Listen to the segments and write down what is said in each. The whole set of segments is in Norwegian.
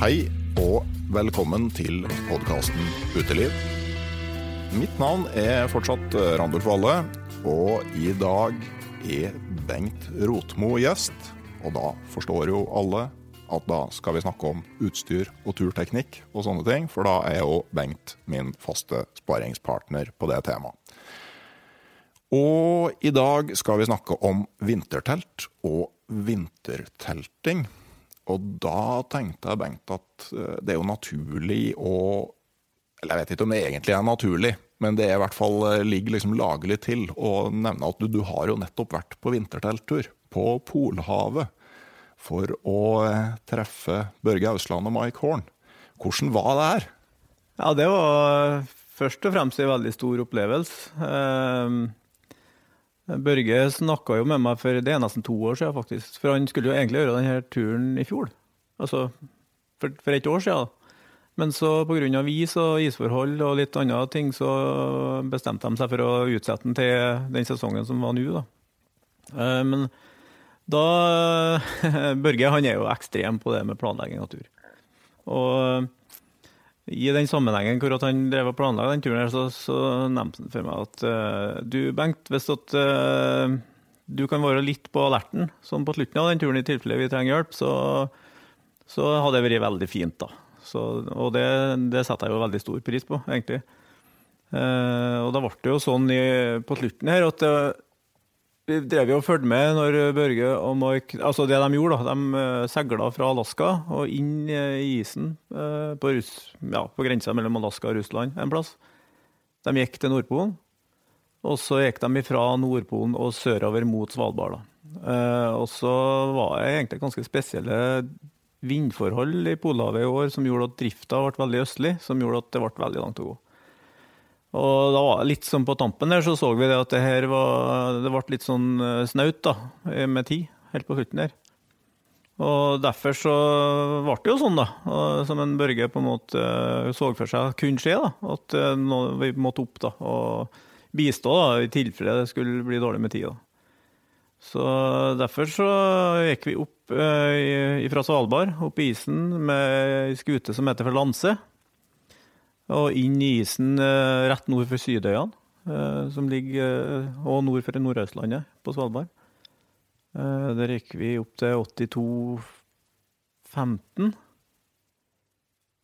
Hei og velkommen til podkasten Uteliv. Mitt navn er fortsatt Randulf Valle, og i dag er Bengt Rotmo gjest. Og da forstår jo alle at da skal vi snakke om utstyr og turteknikk og sånne ting, for da er jo Bengt min faste sparingspartner på det temaet. Og i dag skal vi snakke om vintertelt og vintertelting. Og da tenkte jeg, Bengt, at eh, det er jo naturlig å Eller jeg vet ikke om det egentlig er naturlig, men det er i hvert fall eh, ligger liksom lagelig til å nevne at du, du har jo nettopp vært på vintertelttur på Polhavet for å eh, treffe Børge Ausland og Mike Horn. Hvordan var det her? Ja, det var først og fremst en veldig stor opplevelse. Børge snakka jo med meg for det er nesten to år siden, faktisk. For han skulle jo egentlig gjøre denne turen i fjor. Altså for, for et år siden. Men så pga. is og isforhold og litt andre ting, så bestemte de seg for å utsette den til den sesongen som var nå, da. Eh, men da Børge han er jo ekstrem på det med planlegging av tur. Og i den sammenhengen hvor han drev og planla den turen, her, så, så nevnte han for meg at uh, du, Bengt, hvis at, uh, du kan være litt på alerten sånn på slutten av den turen, i tilfelle vi trenger hjelp, så, så hadde det vært veldig fint. da. Så, og det, det, setter jeg jo veldig stor pris på, egentlig. Uh, og da ble det jo sånn i, på slutten her at drev jo og fulgte med når Børge og Mark Altså det de gjorde, da. De uh, seila fra Alaska og inn i isen uh, på, Russ, ja, på grensa mellom Alaska og Russland en plass. De gikk til Nordpolen. Og så gikk de fra Nordpolen og sørover mot Svalbard. Da. og så var det egentlig ganske spesielle vindforhold i Polhavet i år som gjorde at drifta ble veldig østlig, som gjorde at det ble veldig langt å gå. Og da var litt sånn på tampen der, så så vi det at det her var Det ble litt sånn eh, snaut da, med tid, helt på slutten der. Og derfor så ble det jo sånn, da, som en Børge på en måte eh, så for seg kunne skje, da. At eh, vi måtte opp da, og bistå da, i tilfelle det skulle bli dårlig med tid. da. Så derfor så gikk vi opp eh, fra Svalbard, opp i isen med ei skute som heter for Lanse. Og inn i isen eh, rett nord for Sydøyene, eh, som ligger eh, og nord for Nordøstlandet på Svalbard. Der gikk vi opp til 82,15.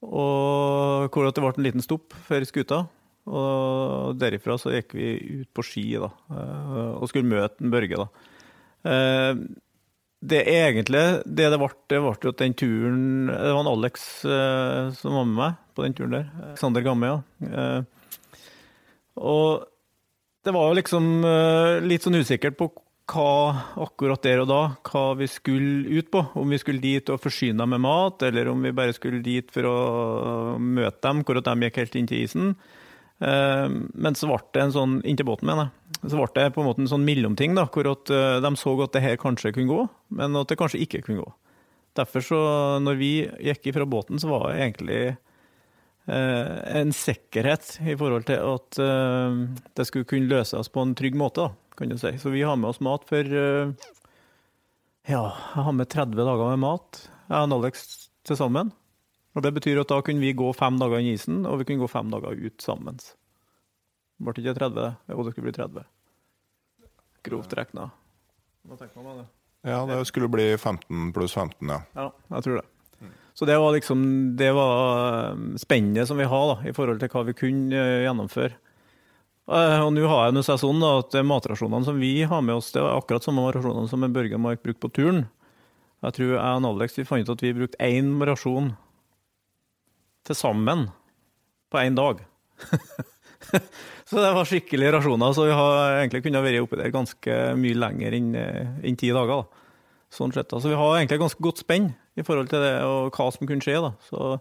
Og hvor det ble en liten stopp for skuta. Og derifra så gikk vi ut på ski da, og skulle møte en Børge. da. Det egentlig det det ble, det ble jo at den turen Det var en Alex eh, som var med meg på den turen der. Alexander Gamme, ja. Eh, og det var jo liksom eh, litt sånn usikkert på hva akkurat der og da, hva vi skulle ut på. Om vi skulle dit og forsyne dem med mat, eller om vi bare skulle dit for å møte dem, hvor de gikk helt inn til isen. Eh, men så ble det en sånn, inntil båten, mener jeg. Så ble det på en måte en sånn mellomting, da, hvor at eh, de så at det her kanskje kunne gå, men at det kanskje ikke kunne gå. Derfor, så når vi gikk ifra båten, så var det egentlig eh, en sikkerhet i forhold til at det skulle kunne løses på en trygg måte, da, kan du si. Så vi har med oss mat for Ja, jeg har med 30 dager med mat, jeg og Alex til sammen. Og Det betyr at da kunne vi gå fem dager inn i isen, og vi kunne gå fem dager ut sammen. Ble det ikke 30? Jo, det skulle bli 30. Grovt regna. Hva tenker man med det? Ja, det skulle bli 15 pluss 15, ja. Ja, jeg tror det. Så det var liksom det var um, spennet som vi har da, i forhold til hva vi kunne eh, gjennomføre. Eh, Og nå har jeg nå sett sånn da, at matrasjonene som vi har med oss, det var akkurat samme rasjonene som Børge og Mark brukte på turen. Jeg tror jeg og Alex vi fant ut at vi brukte én rasjon til sammen på én dag. så det var skikkelig rasjoner, så vi har egentlig kunnet være oppi der ganske mye lenger enn enn ti dager. da. Sånn sett, da. Så vi har egentlig ganske godt spenn i forhold til det og hva som kunne skje. Så,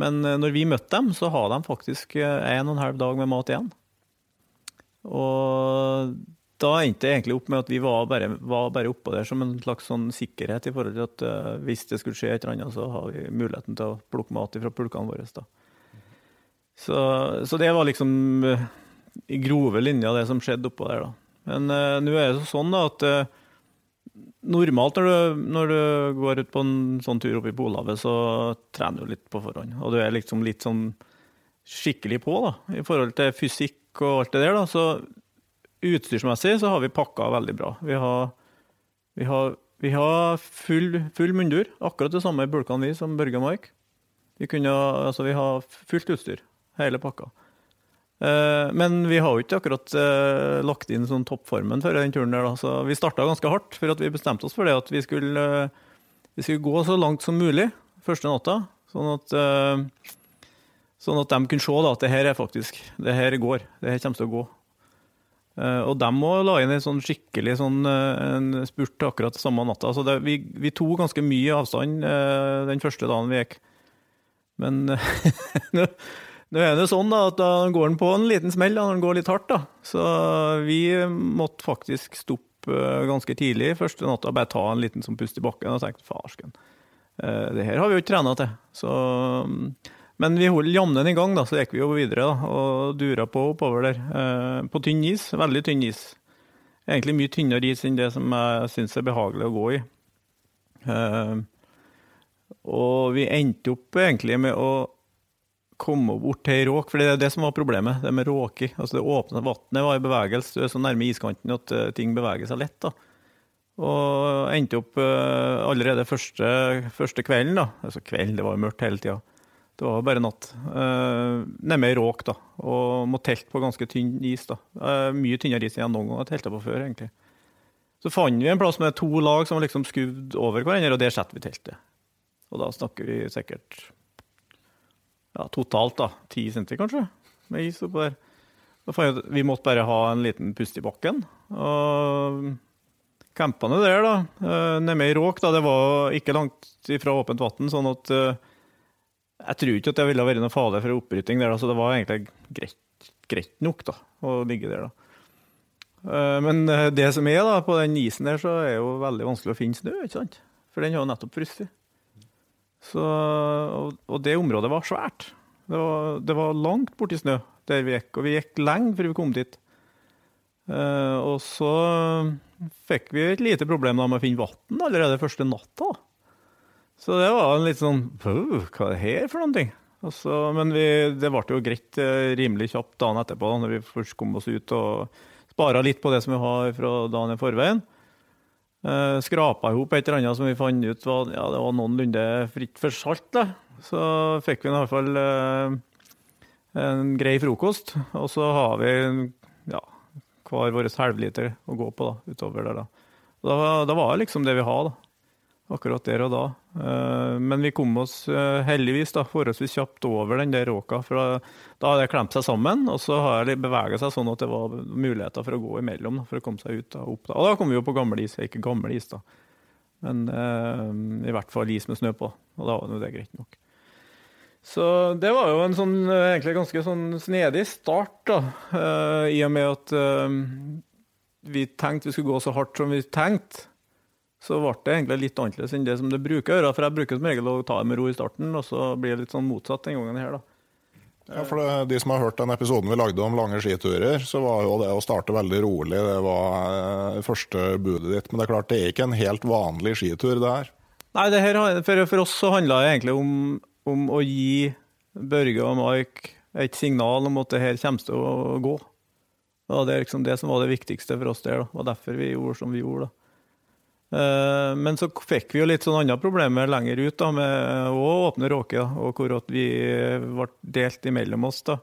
men eh, når vi møtte dem, så har de faktisk eh, en og en halv dag med mat igjen. Og da endte det egentlig opp med at vi var bare, bare oppå der som en slags sånn sikkerhet i forhold til at uh, hvis det skulle skje et eller annet, så har vi muligheten til å plukke mat fra pulkene våre. Så, så det var liksom uh, i grove linjer det som skjedde oppå der. da. Men uh, nå er det sånn da at normalt når du, når du går ut på en sånn tur oppe i Polhavet, så trener du litt på forhånd. Og du er liksom litt sånn skikkelig på da, i forhold til fysikk og alt det der. da, så Utstyrsmessig så har vi pakka veldig bra. Vi har, vi har, vi har full, full mundur, akkurat det samme i bulkene vi som Børge Mark. Vi, kunne, altså vi har fullt utstyr, hele pakka. Eh, men vi har jo ikke akkurat eh, lagt inn sånn toppformen før den turen der. Så vi starta ganske hardt, for at vi bestemte oss for det at vi skulle, eh, vi skulle gå så langt som mulig første natta. Sånn at, sånn at de kunne se da, at det her er faktisk, det her går, det her kommer til å gå. Eh, og de òg la inn en sånn skikkelig sånn, eh, en spurt akkurat samme natta. Så det, vi, vi tok ganske mye avstand eh, den første dagen vi gikk. Men nå, er det sånn da, at da går den på en liten smell da, når den går litt hardt. da. Så vi måtte faktisk stoppe ganske tidlig første natta, bare ta en liten sånn pust i bakken og tenke farsken, det her har vi jo ikke trena til. Så men vi holdt jamnen i gang, da, så gikk vi jo videre da, og dura på oppover der. Eh, på tynn is, veldig tynn is. Egentlig mye tynnere is enn det som jeg syns er behagelig å gå i. Eh, og vi endte opp egentlig med å komme bort til ei råk, for det er det som var problemet, det med råker. Altså det åpne vannet var i bevegelse, du er så nærme iskanten at eh, ting beveger seg lett. da. Og endte opp allerede første, første kvelden, da. Altså kvelden, det var mørkt hele tida. Det var bare natt. Uh, Nede i råk, da. Og må telte på ganske tynn is. da. Uh, mye tynnere is enn jeg noen gang har telta på før, egentlig. Så fant vi en plass med to lag som var liksom skuvd over hverandre, og der setter vi teltet. Og da snakker vi sikkert ja, totalt da, ti centi, kanskje, med is oppå der. Da fant vi at vi måtte bare ha en liten pust i bakken. Og campene der, da, uh, nede i råk, da, det var ikke langt ifra åpent vann, sånn at uh, jeg tror ikke at det ville vært noe farlig for opprytting der, så det var egentlig greit, greit nok da, å ligge der. da. Eh, men det som er da, på den isen der, så er jo veldig vanskelig å finne snø, ikke sant? For den har jo nettopp frosset. Og, og det området var svært. Det var, det var langt borti snø der vi gikk, og vi gikk lenge før vi kom dit. Uh, og så fikk vi et lite problem da med å finne vann allerede første natta. Så det var en litt sånn Hva er det her for noen ting? Altså, men vi, det ble jo greit rimelig kjapt dagen etterpå, da når vi først kom oss ut og spara litt på det som vi har fra dagen i forveien. Eh, skrapa i hop et eller annet som vi fant ut var, ja, det var noenlunde fritt for salt. Da. Så fikk vi i hvert fall eh, en grei frokost. Og så har vi ja, hver vår halvliter å gå på da, utover der. da. Da, da var det liksom det vi hadde, akkurat der og da. Eh, men vi kom oss eh, heldigvis da, forholdsvis kjapt over den der råka. For da, hadde det klemt seg sammen, og så har det bevega seg sånn at det var muligheter for å gå imellom. For å komme seg ut og opp. Og da kom vi jo på gammel is, ikke gammel is, da. Men eh, i hvert fall is med snø på. Og da var det greit nok. Så det var jo en sånn egentlig ganske sånn snedig start, da. Uh, I og med at uh, vi tenkte vi skulle gå så hardt som vi tenkte så ble det egentlig litt annerledes enn det som det bruker å gjøre. For jeg bruker som regel å ta det med ro i starten, og så blir det litt sånn motsatt den gangen her, da. Ja, for det, De som har hørt den episoden vi lagde om lange skiturer, så var jo det å starte veldig rolig det var eh, første budet ditt. Men det er klart, det er ikke en helt vanlig skitur, det her. Nei, det her, for, for oss så handla det egentlig om, om, å gi Børge og Mike et signal om at det her kommer til å gå. Og Det er liksom det som var det viktigste for oss der. da. Og derfor vi gjorde som vi gjorde. da. Eh, men så fikk vi jo litt sånn andre problemer lenger ut, da, med å åpne råke, og hvor vi ble delt imellom oss. da.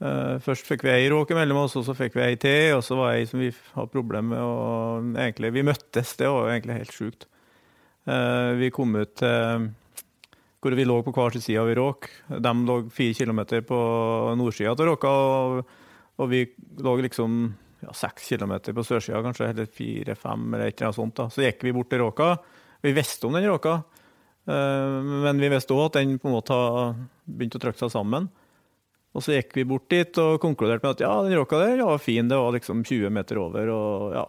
Eh, først fikk vi ei råke mellom oss, og så fikk vi ei til, og så var ei som vi hadde problemer med. og egentlig, Vi møttes, det var egentlig helt sjukt. Eh, vi kom ut til hvor vi lå på hver sin side av råk. De lå fire kilometer på nordsida av råka, og vi lå liksom ja, seks kilometer på sørsida, kanskje, eller fire-fem, eller et eller annet sånt. da. Så gikk vi bort til råka. Vi visste om den råka, eh, men vi visste òg at den på en måte har begynt å trykke seg sammen. Og så gikk vi bort dit og konkluderte med at ja, den råka der var fin, det var liksom 20 meter over, og ja,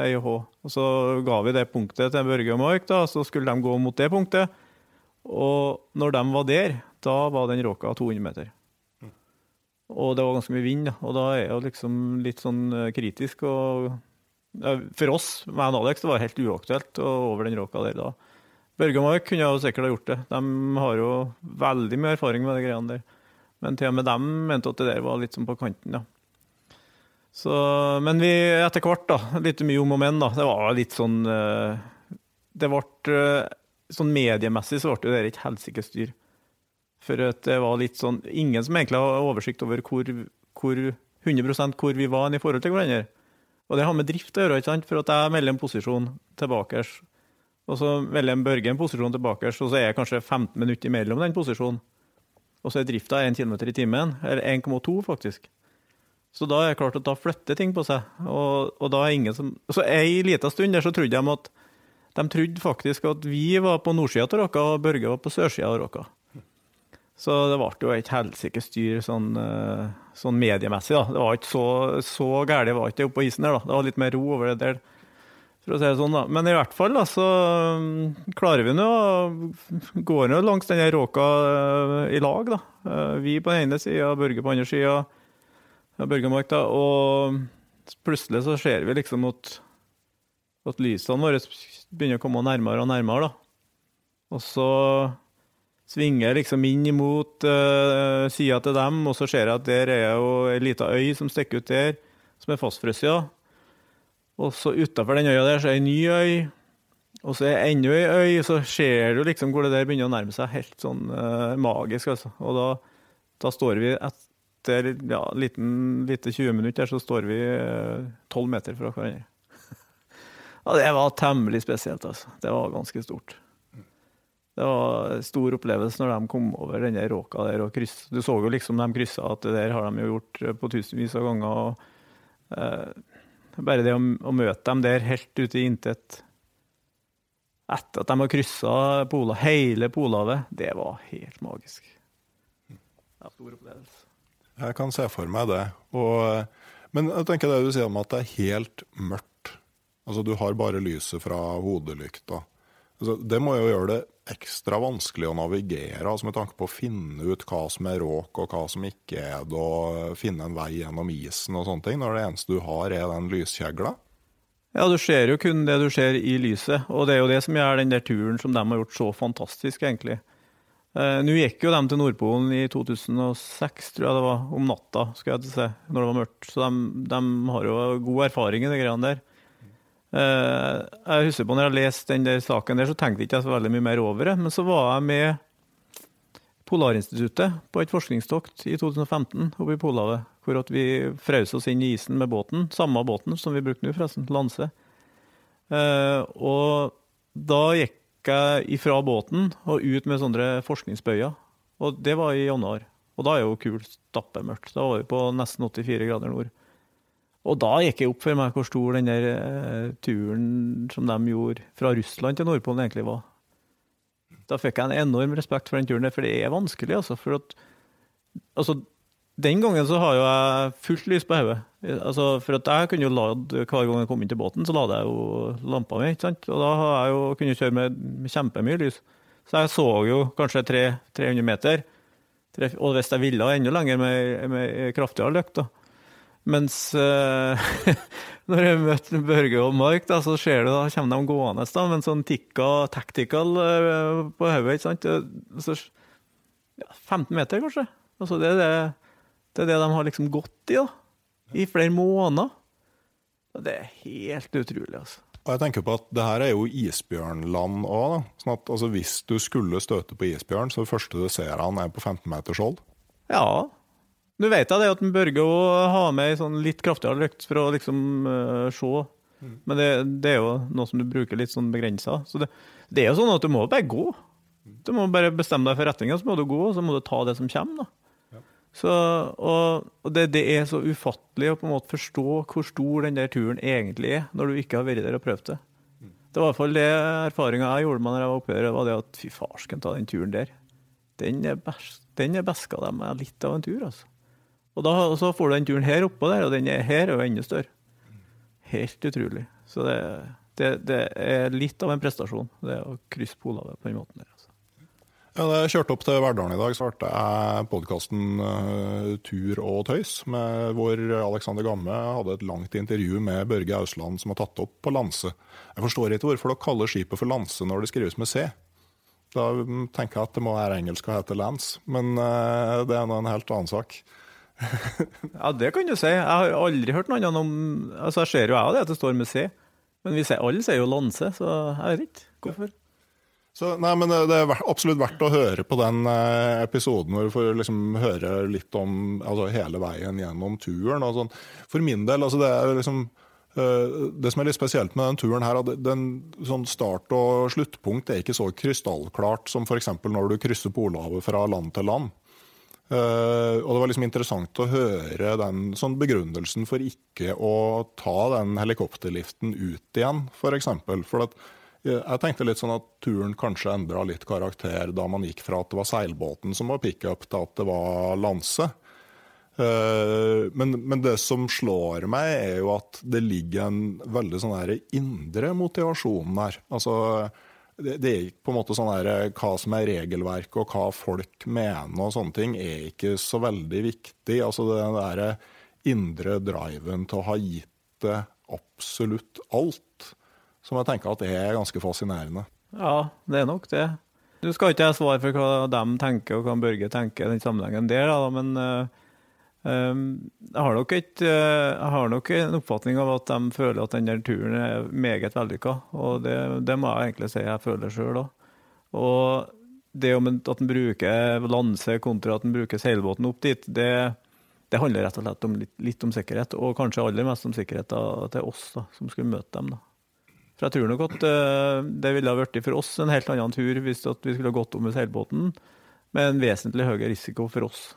hei og hå. Og så ga vi det punktet til Børge og Mark, da, så skulle de gå mot det punktet. Og når de var der, da var den råka 200 meter. Og det var ganske mye vind, og da er det liksom litt sånn eh, kritisk. Og for oss, meg og Alex, det var helt uaktuelt over den råka der da. Børge og Mark kunne jo sikkert ha gjort det. De har jo veldig mye erfaring med de greiene der. Men til og med dem mente at det der var litt sånn på kanten, ja. Så, men vi etter hvert, da. Litt mye om og men, da. Det var litt sånn eh, Det ble eh, Sånn mediemessig så ble det et helsikes styr. For det var litt sånn Ingen som egentlig har oversikt over hvor, hvor 100% hvor vi var i forhold til hverandre. Og det har med drift å gjøre, ikke sant? for at jeg melder en posisjon tilbake, og så melder Børge en posisjon tilbake, og så er jeg kanskje 15 minutter imellom den posisjonen. Og så er drifta 1 km i timen, eller 1,2 faktisk. Så da er det klart at da flytter ting på seg. Og, og da er ingen som Så ei lita stund der så trodde de at de trodde faktisk at vi var på nordsida av Råka, og Børge var på sørsida av Råka. Så det ble jo et helsike styr sånn, eh, sånn, mediemessig. da. Det var ikke så, så gærent var ikke oppe på isen der. da. Det var litt mer ro over det der. for å si det sånn da. Men i hvert fall da, så mm, klarer vi nå å gå ned langs denne råka eh, i lag. da. Eh, vi på den ene sida, Børge på den andre sida. Børgemark, da. Og plutselig så ser vi liksom at, at lysene våre begynner å komme nærmere og nærmere. da. Og så Svinger liksom inn mot uh, sida til dem, og så ser jeg at der er jo ei lita øy som stikker ut der, som er fastfrosset. Og så utafor den øya der så er ei ny øy, og så er enda ei øy, og så ser du liksom hvor det der begynner å nærme seg helt sånn uh, magisk, altså. Og da, da, står vi etter ja, liten, lite 20 minutter, så står vi eh, tolv uh, meter fra hverandre. ja, det var temmelig spesielt, altså. Det var ganske stort. Det var stor opplevelse når de kom over denne råka der og kryss. Du så jo liksom de kryssa at det der har de jo gjort eh, på tusenvis av ganger. Og, eh, bare det å, å, møte dem der helt ute i intet etter at de har kryssa pola, hele Polhavet, det var helt magisk. Det var stor opplevelse. Jeg kan se for meg det. Og, men jeg tenker det du sier om at det er helt mørkt. Altså Du har bare lyset fra hodelykta. Altså, det må jo gjøre det ekstra vanskelig å navigere, altså med tanke på å finne ut hva som er råk og hva som ikke er det, og finne en vei gjennom isen og sånne ting, når det eneste du har er den lyskjegla? Ja, du ser jo kun det du ser i lyset, og det er jo det som gjør den der turen som de har gjort så fantastisk, egentlig. Eh, Nå gikk jo de til Nordpolen i 2006, tror jeg det var, om natta, skal jeg si, når det var mørkt. Så de, de har jo god erfaring i de greiene der. Eh, jeg husker på når jeg leste den der saken der, så tenkte jeg ikke så veldig mye mer over det. Men så var jeg med Polarinstituttet på et forskningstokt i 2015 oppe i Polhavet. Hvor vi frøs oss inn i isen med båten. Samme båten som vi brukte nå, forresten. Lanse. Eh, og da gikk jeg ifra båten og ut med sånne forskningsbøyer. Og det var i januar. Og da er jo kult stappemørkt. Da var vi på nesten 84 grader nord. Og da gikk jeg opp for meg hvor stor den der eh, turen som de gjorde fra Russland til Nordpolen, egentlig var. Da fikk jeg en enorm respekt for den turen, for det er vanskelig. altså. For at, altså, den gangen så har jo jeg fullt lys på hodet. Altså, for at jeg kunne jo lade hver gang jeg kom inn til båten, så lada jeg jo lampa mi. ikke sant? Og da har jeg jo kunnet kjøre med, kjempemye lys. Så jeg så jo kanskje 300 meter. Og hvis jeg ville enda lenger med, med kraftigere lykt, da. Mens uh, når jeg møter Børge og Mark, da, så ser du, da kommer de gående da, med en sånn tikka tactical uh, på hodet. ikke sant? Så, ja, 15 meter, kanskje. Altså, det, er det, det, er det de har liksom gått i da, i flere måneder. Det er helt utrolig. altså. Og jeg tenker på at det her er jo isbjørnland òg. Sånn at altså, hvis du skulle støte på isbjørn, så det første du ser han er på 15 meters hold? Ja, nå vet jeg det at Børge har med ei sånn litt kraftigere lykt for å liksom uh, se. Mm. Men det, det, er jo noe som du bruker litt sånn begrensa. Så det, det, er jo sånn at du må bare gå. Du må bare bestemme deg for retninga, så må du gå, og så må du ta det som kommer. da. Så, og, og det, det, er så ufattelig å på en måte forstå hvor stor den der turen egentlig er, når du ikke har vært der og prøvd det. Det var i hvert fall det erfaringa jeg gjorde meg når jeg var oppe der, var det at fy farsken ta den turen der. Den er, best, den er beska dem litt av en tur, altså. Og da, så får du den turen her oppå der, og den er her er jo enda større. Helt utrolig. Så det, det, det, er litt av en prestasjon, det å krysse polene på den måten der. Altså. Ja, da jeg kjørte opp til Verdalen i dag, så ble jeg podkasten uh, Tur og tøys, med, hvor Alexander Gamme hadde et langt intervju med Børge Ausland, som har tatt opp på Lanse. Jeg forstår ikke hvorfor dere kaller skipet for Lanse når det skrives med C. Da tenker jeg at det må være engelsk og hete Lance, men uh, det er en helt annen sak. ja, det kan du si. Jeg har aldri hørt noe annet om Altså, Jeg ser jo jeg det at det står med C, men vi ser, alle sier jo Lanse, så jeg vet ikke hvorfor. Så, nei, men Det er absolutt verdt å høre på den eh, episoden hvor du får liksom høre litt om altså, hele veien gjennom turen. sånn. For min del, altså det er liksom eh, det som er litt spesielt med den turen, her, at den sånn start- og sluttpunkt er ikke så krystallklart som f.eks. når du krysser Polhavet fra land til land. Uh, og det var liksom interessant å høre den sånn begrunnelsen for ikke å ta den helikopterliften ut igjen. For, eksempel. for at, uh, jeg tenkte litt sånn at turen kanskje endra litt karakter da man gikk fra at det var seilbåten som var pickup, til at det var lanse. Uh, men, men, det som slår meg, er jo at det ligger en veldig sånn indre motivasjon der. Altså det, det, er på en måte sånn her, eh, Hva som er regelverket og hva folk mener og sånne ting, er ikke så veldig viktig. Altså Den der indre driven til å ha gitt det absolutt alt, som jeg tenker at det er ganske fascinerende. Ja, det er nok det. Du skal ikke ha svar for hva de tenker og hva Børge tenker i den sammenhengen der, da, men Ehm, jeg har, nok et, eh, jeg har nok en oppfatning av at de føler at denne turen er meget vellykka. Og det, det, må jeg egentlig si jeg føler sjøl òg. Og det om at en bruker lanse kontra at en bruker seilbåten opp dit, det, det handler rett og slett om litt, litt, om sikkerhet. Og kanskje aller mest om sikkerhet til oss da, som skulle møte dem. da. For jeg tror nok at uh, det ville ha blitt for oss en helt annen tur hvis vi skulle gått om med seilbåten, med en vesentlig høyere risiko for oss.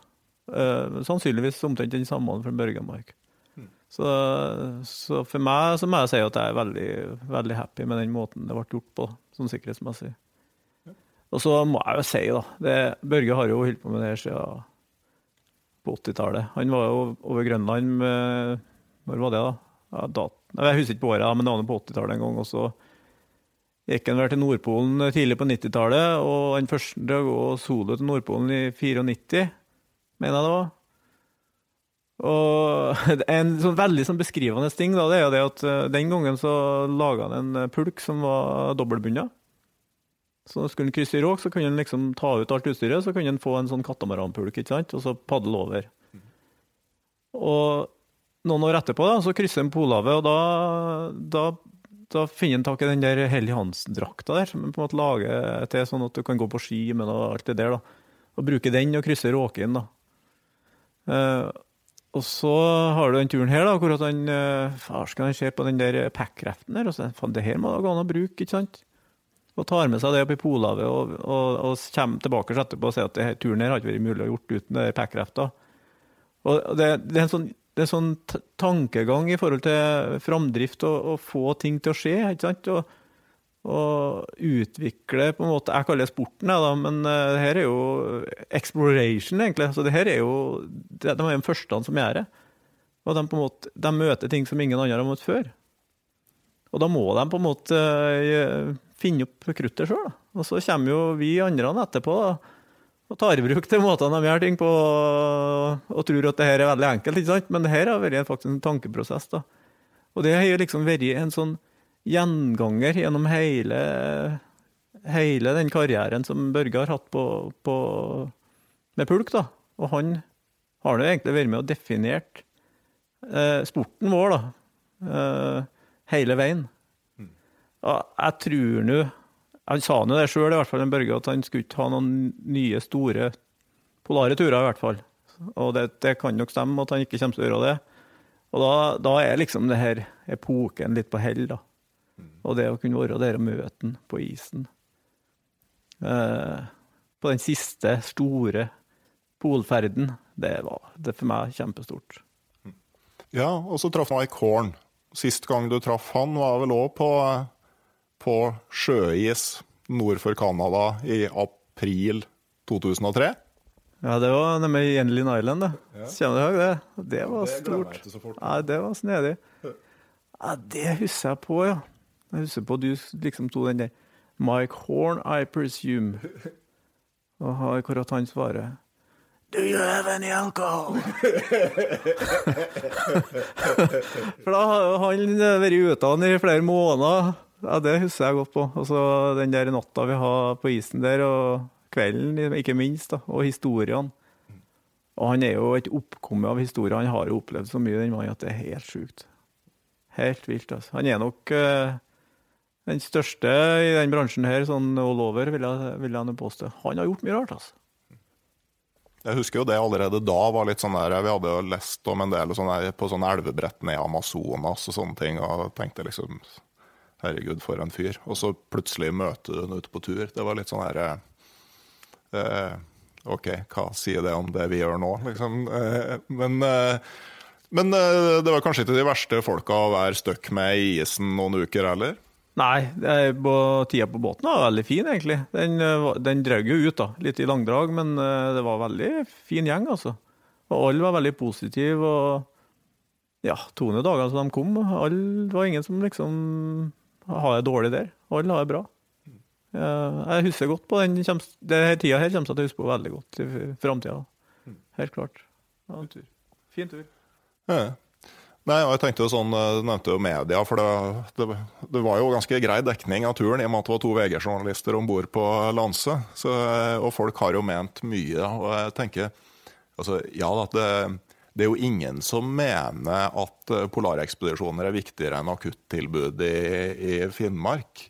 Uh, sannsynligvis omtrent den samme fra Børgemark. Mm. Så, så, for meg så må jeg si at jeg er veldig, veldig happy med den måten det ble gjort på, sånn sikkerhetsmessig. Ja. Og så må jeg jo si, da det, Børge har jo holdt på med det her siden på 80-tallet. Han var jo over Grønland med Når var det, da? Ja, da jeg husker ikke på året, men det var på 80-tallet en gang. Og så gikk han vel til Nordpolen tidlig på 90-tallet, og han første til å gå solo til Nordpolen i 94 mener jeg det var. Og En sånn veldig sånn beskrivende ting da, det er jo det at eh, den gangen så laga han en eh, pulk som var dobbeltbundet. Så skulle han krysse i råk, så kunne han liksom ta ut alt utstyret, så kunne han få en sånn katamaranpulk, ikke sant, og så padle over. Og noen år etterpå da, så krysser han Polhavet, og da, da, da, finner han tak i den der Helly Hansen-drakta der, som han på en måte lager til sånn at du kan gå på ski med og alt det der. da. Og bruke den og krysse råken. da. Uh, og så har du den turen her, da, hvor at han eh, farsken ser på den der packraften der, og så faen, det her må da gå an å bruke, ikke sant? Og tar med seg det opp i Polhavet og, og, og kommer tilbake etterpå og sier at det turen her hadde vært mulig å gjort uten det packrafta. Og det, det, er en sånn, er sånn tankegang i forhold til framdrift og, og få ting til å skje, ikke sant? Og, og utvikle på en måte Jeg kaller det sporten, da, men eh, det her er jo exploration, egentlig. Så det her er jo De, er er de første som gjør det. Og de, på en måte, de møter ting som ingen andre har møtt før. Og da må de på en måte eh, finne opp kruttet sjøl. Og så kommer jo vi andre etterpå da, og tar i bruk de måtene de gjør ting på, og tror at det her er veldig enkelt. ikke sant? Men det her har vært faktisk en tankeprosess. da. Og det har jo liksom vært en sånn gjenganger gjennom hele, hele den karrieren som Børge har hatt på, på, med pulk. da. Og han har jo egentlig vært med og definert eh, sporten vår, da. Eh, hele veien. Og jeg tror nå Han sa nå det sjøl, i hvert fall, den Børge, at han skulle ikke ha noen nye, store polare turer, i hvert fall. Og det, det kan nok stemme at han ikke kommer til å gjøre det. Og da, da er liksom det her epoken litt på hell, da. Og det å kunne være der og møte den på isen. Eh, på den siste store polferden, det var det for meg kjempestort. Ja, og så traff Mike Horn. Sist gang du traff han, var vel òg på, på sjøis nord for Canada i april 2003. Ja, det var nede i Jenlin Island, det. Kjenner du ihåg det? Det var stort. Nei, det var snedig. Ja, det husker jeg på, ja. Jeg husker på du liksom tok den der Mike Horn, I presume. Og har at han svarer Do you have any alcohol? For da har han vært ute i flere måneder. Ja, det husker jeg godt på. Og så den der natta vi har på isen der, og kvelden, ikke minst, da, og historiene. Og han er jo et oppkomme av historier. Han har jo opplevd så mye, den mannen, at det er helt sjukt. Helt vilt, altså. Han er nok eh, den største i den bransjen her, sånn all over, vil jeg, vil jeg påstå. Han har gjort mye rart, altså. Jeg husker jo det allerede da var litt sånn der, Vi hadde jo lest om en del sånne, på sånn elvebrett ned Amazonas og sånne ting, og tenkte liksom Herregud, for en fyr. Og så plutselig møter du ham ute på tur. Det var litt sånn her eh, OK, hva sier det om det vi gjør nå, liksom? Eh, men eh, men eh, det var kanskje ikke de verste folka å være stuck med i isen noen uker heller? Nei, det på, tida på båten var veldig fin, egentlig. Den, eh, den drøg jo ut, da. Litt i langdrag, men eh, det var veldig fin gjeng, altså. Og alle var veldig positive, og ja, 200 dager som de kom, alle, det var ingen som liksom har det dårlig der. Alle har det bra. Eh, Jeg husker godt på den her tida her kommer jeg til å huske på veldig godt i framtida. Helt klart. Ja, tur. Fin tur. Ja. Nei, og jeg tenkte jo sånn, Du nevnte jo media, for det, det, det var jo ganske grei dekning av turen i og med at det var to VG-journalister om bord på Lanse. Så, og folk har jo ment mye. Og jeg tenker altså, Ja at det, det er jo ingen som mener at eh, polarekspedisjoner er viktigere enn akuttilbud i, i Finnmark.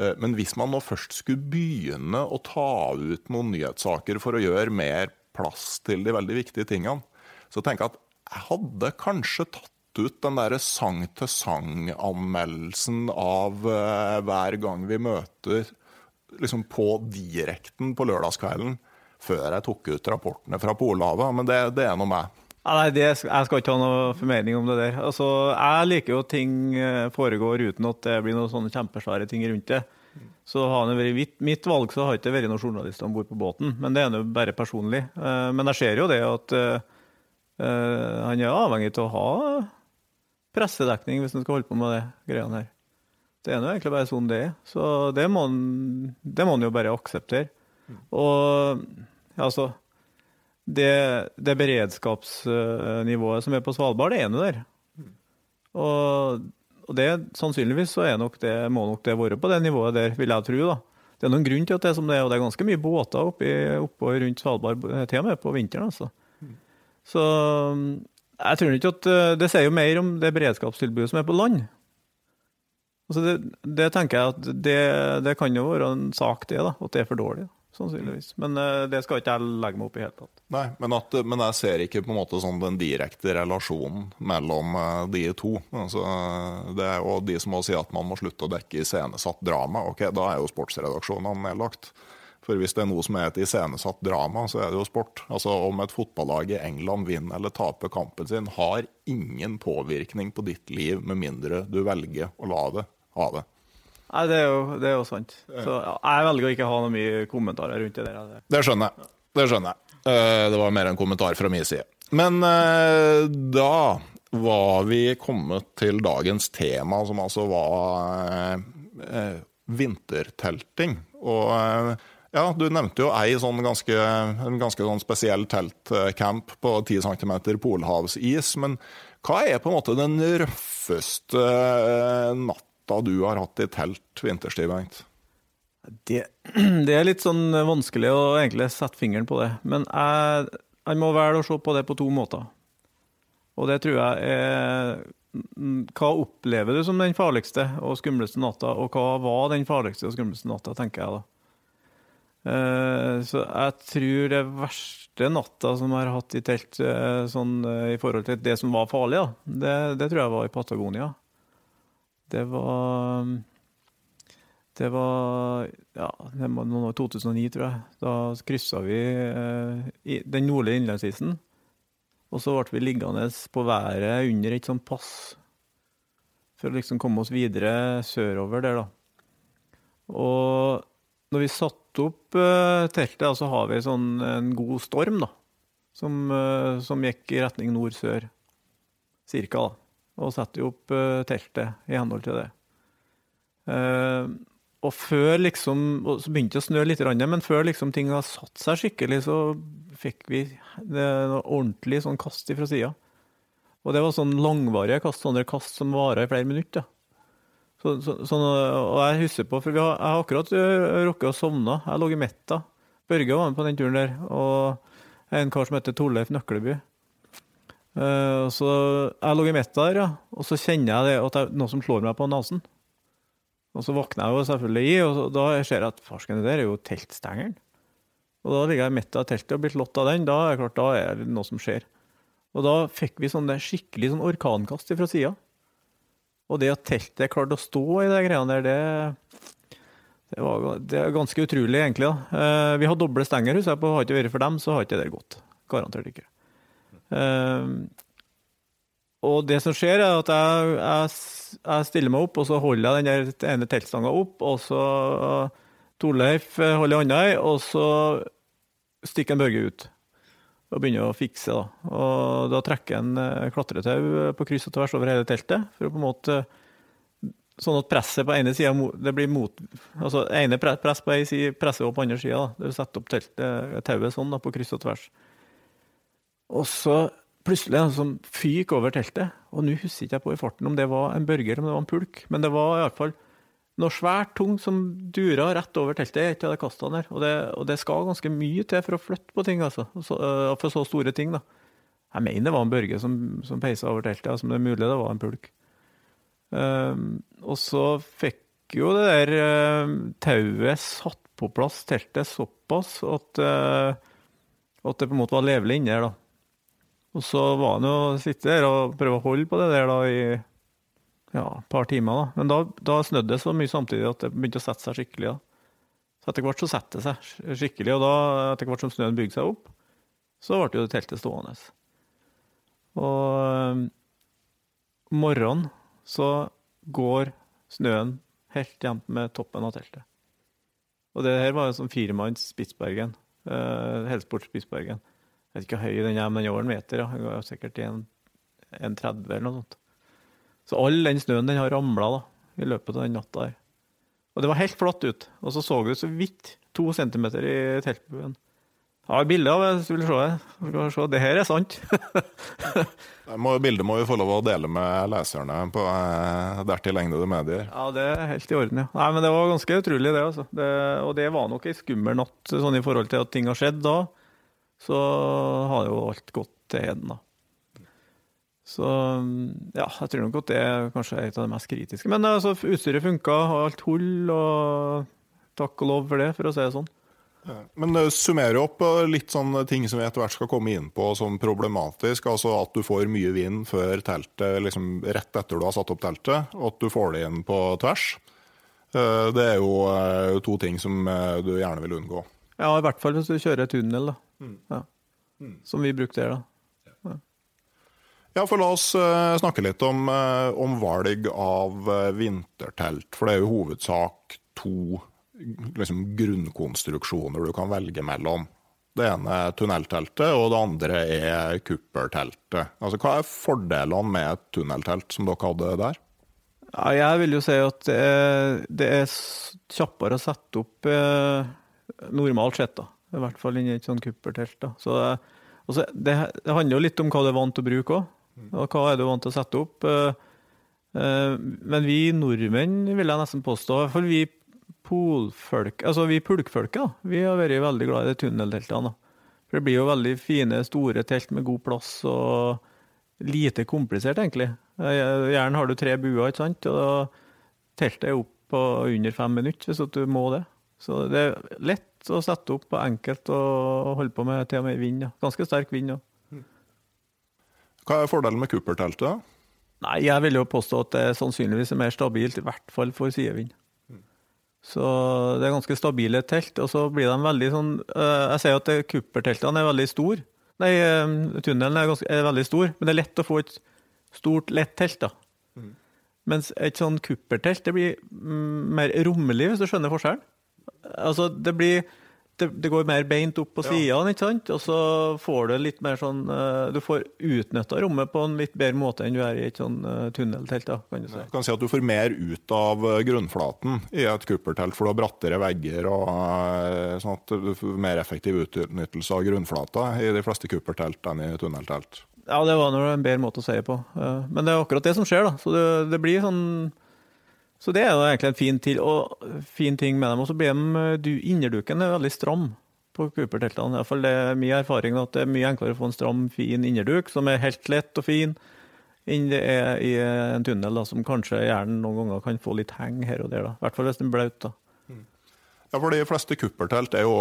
Eh, Men hvis man nå først skulle begynne å ta ut noen nyhetssaker for å gjøre mer plass til de veldig viktige tingene, så tenker jeg at jeg hadde kanskje tatt ut den der sang-til-sang-anmeldelsen av uh, hver gang vi møter liksom på direkten på lørdagskvelden, før jeg tok ut rapportene fra Polhavet. Men det, det er nå meg. Ja, nei, det, jeg skal ikke ha noe formening om det der. Altså, jeg liker jo at ting eh, foregår uten at det blir noen sånne kjempesvære ting rundt det. Så har det vært mitt, mitt valg, så har ikke vært noen journalister om bord på båten. Men det er nå bare personlig. Eh, Men jeg ser jo det at han er avhengig av å ha pressedekning hvis en skal holde på med det greiene her. Det er nå egentlig bare sånn det er. Så det må han jo bare akseptere. Og altså det, det beredskapsnivået som er på Svalbard, det er nå der. Og, og det, sannsynligvis så er nok det, må nok det være på det nivået der, vil jeg tro. da. Det er noen grunn til at det er som det er, og det er ganske mye båter oppe, oppå rundt Svalbard, til og med på vinteren. altså. Så jeg tror ikke at eh, Det sier jo mer om det beredskapstilbudet som er på land. Altså det, det tenker jeg at det, det kan jo være en sak, det, da, at det er for dårlig. sannsynligvis. Men uh, det skal ikke jeg legge meg opp i helt tatt. Nei, men, at, men, jeg ser ikke på en måte sånn den direkte relasjonen mellom uh, de to. Altså, det er jo de som må si at man må slutte å dekke iscenesatt drama. Ok, da er jo sportsredaksjonene nedlagt. For hvis det er noe som er et iscenesatt drama, så er det jo sport. Altså Om et fotballag i England vinner eller taper kampen sin, har ingen påvirkning på ditt liv med mindre du velger å la det ha det. Nei, det er jo, det er jo sant. Så ja, Jeg velger å ikke ha noe mye kommentarer rundt det der. Det skjønner jeg. Det skjønner jeg. Eh, det var mer en kommentar fra min side. Men eh, da var vi kommet til dagens tema, som altså var eh, vintertelting. Og ja, du nevnte jo ei sånn ganske, en ganske sånn spesiell teltcamp på 10 cm polhavsis. Men hva er på en måte den røffeste natta natta du har hatt i telt vinterstid, Bengt? Det, det, er litt sånn vanskelig å egentlig sette fingeren på det. Men jeg, jeg må velge å se på det på to måter. Og det tror jeg er Hva opplever du som den farligste og skumleste natta, og hva var den farligste og skumleste natta, tenker jeg da. Eh, så jeg tror det verste natta som jeg har hatt i telt, eh, sånn eh, i forhold til det som var farlig, da, det, det tror jeg var i Patagonia. Det var Det var ja, det var 2009, tror jeg. Da kryssa vi eh, den nordlige innlandsisen. Og så ble vi liggende på været under et sånt pass for å liksom komme oss videre sørover der, da. Og når vi satte opp uh, teltet, så har vi sånn en god storm, da. Som, uh, som gikk i retning nord-sør, cirka, da og setter jo opp uh, teltet i henhold til det. Og før liksom, og Så begynte det å snø litt, men før liksom ting har satt seg skikkelig, så fikk vi noe ordentlig sånn kast fra sida. Og det var sånn langvarige kast, sånne kast som varer i flere minutter. Så, så, sånn, og jeg husker på, for har, jeg har akkurat uh, rukket å sovne. Jeg lå i Metta. Børge var med på den turen der. Og en kar som heter Torleif Nøkleby. Uh, så Jeg lå i metta der, ja. og så kjenner jeg det at det er noe som slår meg på nesen. Og så våkner jeg jo selvfølgelig i, og da ser jeg at farsken, der er jo teltstengeren. Og da ligger jeg midt av teltet og blir slått av den. Da er det klart, da er det noe som skjer. Og da fikk vi sånn skikkelig sånn orkankast fra sida. Og det at teltet klarte å stå i de greiene der, det, det, var, det er ganske utrolig, egentlig. da. Uh, vi har doble stenger, husker jeg på. Har ikke vært for dem, så har ikke det gått. Garantert ikke. Ehm, og det som skjer, er at jeg, jeg, jeg, stiller meg opp, og så holder jeg den ene teltstanga opp, og så Torleif holder hånda i, og så stikker en Børge ut og begynner å fikse. Da. Og da trekker en eh, klatretau på kryss og tvers over hele teltet, for å på en måte Sånn at presset på ene sida det blir mot Altså ene press på ei side presser opp på andre sida. Du setter opp tauet sånn da, på kryss og tvers. Og så plutselig en som fyk over teltet. Og nå husker jeg ikke på i farten om det var en børger om det var en pulk, men det var iallfall noe svært tungt som durer rett over teltet. et av de kastene der. Og det, og det, skal ganske mye til for å flytte på ting, altså. Så, uh, for så store ting, da. Jeg mener det var en børge som, som peisa over teltet, altså, men det er mulig det var en pulk. Um, og så fikk jo det der uh, tauet satt på plass teltet såpass at, uh, at det på en måte var levelig inni der, da. Og så var han jo sitte der og prøve å holde på det der da i ja, et par timer. da. Men da, da snødde det så mye samtidig at det begynte å sette seg skikkelig. da. Så etter hvert så setter det seg skikkelig, og da, etter hvert som snøen bygde seg opp, så ble jo teltet stående. Og um, morgenen så går snøen helt jevnt med toppen av teltet. Og det her var jo sånn firemanns Spitsbergen. Uh, Helsport Spitsbergen. Jeg vet ikke hvor høy den er, men er over en meter. Ja. Den var sikkert 1,30 eller noe sånt. Så all den snøen den har ramla i løpet av den natta her. Og det var helt flatt ut. Og så så du så vidt to centimeter i teltbuen. Jeg har bilde av det hvis du vil se det. Se, det her er sant. må, bildet må vi få lov å dele med leserne på eh, dertil egnede medier. Ja, det er helt i orden, ja. Nei, men det var ganske utrolig, det. altså. Det, og det var nok ei skummel natt sånn i forhold til at ting har skjedd da så har jo alt gått til heden, da. Så ja, jeg tror nok at det er kanskje et av de mest kritiske. Men altså, utstyret funka, alt hull, og takk og lov for det, for å si det sånn. Men det summerer opp eh, litt sånne ting som vi etter hvert skal komme inn på som problematisk. Altså at du får mye vind før teltet, liksom rett etter du har satt opp teltet, og at du får det inn på tvers. Eh, Det er jo eh, to ting som eh, du gjerne vil unngå. Ja, i hvert fall hvis du kjører tunnel, da. Ja. Som vi brukte her, da. Ja, for La oss eh, snakke litt om, eh, om valg av eh, vintertelt. For det er jo hovedsak to liksom, grunnkonstruksjoner du kan velge mellom. Det ene er tunnelteltet, og det andre er kupperteltet. Altså, Hva er fordelene med et tunneltelt som dere hadde der? Ja, jeg vil jo si at det er, det er kjappere å sette opp eh, normalt sett, da. I hvert fall inni et sånt kuppertelt. da. Så, det- og så det, det handler jo litt om hva du er vant til å bruke òg. Og hva er du vant til å sette opp. Eh, eh, men vi nordmenn, vil jeg nesten påstå, for vi polfolk, altså vi pulkfolket, vi har vært veldig glad i de tunnelteltene. For det blir jo veldig fine, store telt med god plass og lite komplisert, egentlig. Eh, Gjerne har du tre buer, ikke sant, og teltet er opp på under fem minutter hvis du må det. Så det er lett å sette opp og enkelt å holde på med til og med vind. Ganske sterk vind. Ja. Hva er fordelen med kupperteltet? da? Nei, jeg vil jo påstå at det er sannsynligvis er mer stabilt, i hvert fall for sidevind. Så det er ganske stabile telt, og så blir de veldig sånn eh, Jeg sier at kupperteltene er veldig store. Nei, eh, tunnelen er, ganske, er veldig stor, men det er lett å få et stort, lett telt, da. Mens et sånn kuppertelt, det blir mm, mer rommelig, hvis du skjønner forskjellen. Altså, det blir det, det går mer beint opp på sidene, ikke sant? Og så får du litt mer sånn eh, Du får utnytta rommet på en litt bedre måte enn du er i et sånn eh, tunneltelt, da, kan du si. Du kan si at du får mer ut av eh, grunnflaten i et kuppertelt, for du har brattere vegger og sånn at du får mer effektiv utnyttelse av grunnflata i de fleste kuppertelt enn i tunneltelt. Ja, det var en bedre måte å si det på. Men det er akkurat det som skjer, da. Så det, det blir sånn Så det er jo egentlig en fin, til, fin ting med dem. Og så blir de du, Innerduken er veldig stram på Cooper-teltene. Iallfall det er min erfaring at det er mye enklere å få en stram, fin innerduk som er helt lett og fin, enn det er i en tunnel da, som kanskje gjerne noen ganger kan få litt heng her og der. da. I hvert fall hvis den er blaut. da. Ja, for De fleste kuppertelt er jo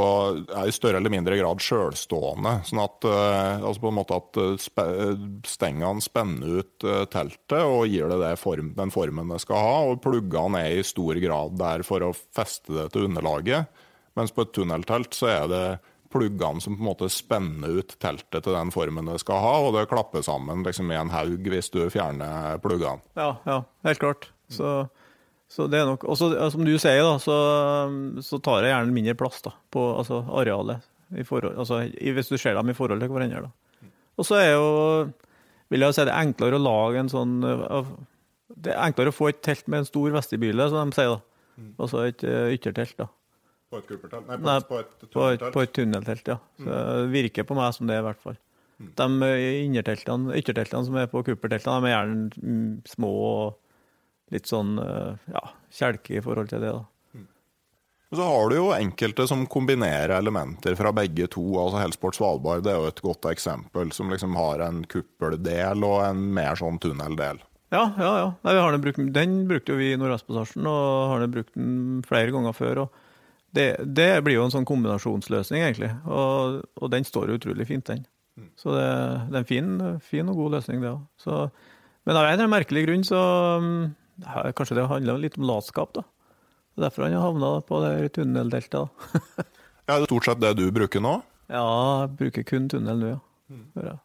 er i større eller mindre grad sjølstående. Sånn at eh, altså på en måte at eh, spe, stengene spenner ut eh, teltet og gir det, det form, den formen det skal ha. Og pluggene er i stor grad der for å feste det til underlaget. Mens på et tunneltelt så er det pluggene som på en måte spenner ut teltet til den formen det skal ha, og det klapper sammen liksom, i en haug hvis du fjerner pluggene. Ja, ja, helt klart. Så, så det er nok også, Som du sier, da, så, så tar det gjerne mindre plass da, på altså, arealet. I forhold, altså, i, hvis du ser dem i forhold til hverandre. Da. Og så er jo vil jeg si det er enklere å lage en sånn Det er enklere å få et telt med en stor vestibyle, som de sier. da. Altså et uh, yttertelt. da. På et kuppertelt? Nei, Nei, på et, på et tunneltelt, ja. Så Det virker på meg som det, i hvert fall. De uh, ytterteltene som er på kupperteltene, de er gjerne mm, små og litt sånn uh, ja, kjelke i forhold til det. da. Og Så har du jo enkelte som kombinerer elementer fra begge to. altså Helsport Svalbard det er jo et godt eksempel, som liksom har en kuppeldel og en mer sånn tunneldel. Ja, ja, ja. Nei, vi har den, brukt, den brukte jo vi i Nordvestpassasjen, og har den brukt den flere ganger før. det, det blir jo en sånn kombinasjonsløsning, egentlig. Og, og den står jo utrolig fint, den. Så det, det er en fin, fin og god løsning, det òg. Men av en eller annen merkelig grunn så mm, Kanskje det handler litt om latskap, da. Det er derfor han har havna på det da. Ja, det er stort sett det du bruker nå. Ja, jeg bruker kun tunnel nå, ja. Mm.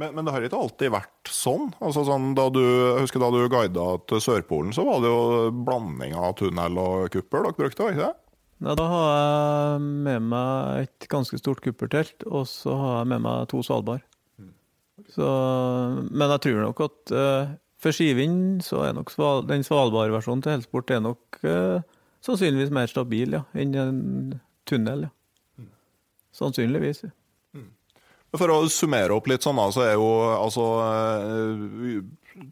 Men, men det har ikke alltid vært sånn. Altså sånn da du, jeg husker da du guida til Sørpolen, så var det jo blanding av tunnel og kuppel dere brukte, var ikke det? Ja, da har jeg med meg et ganske stort kuppertelt, og så har jeg med meg to Svalbard. Så, men jeg tror nok at eh, for skivind så er nok sval, den Svalbard-versjonen til Helsport er nok eh, sannsynligvis mer stabil ja, enn en tunnel. Ja. Sannsynligvis. Ja. For å summere opp litt sånn, så er jo altså eh,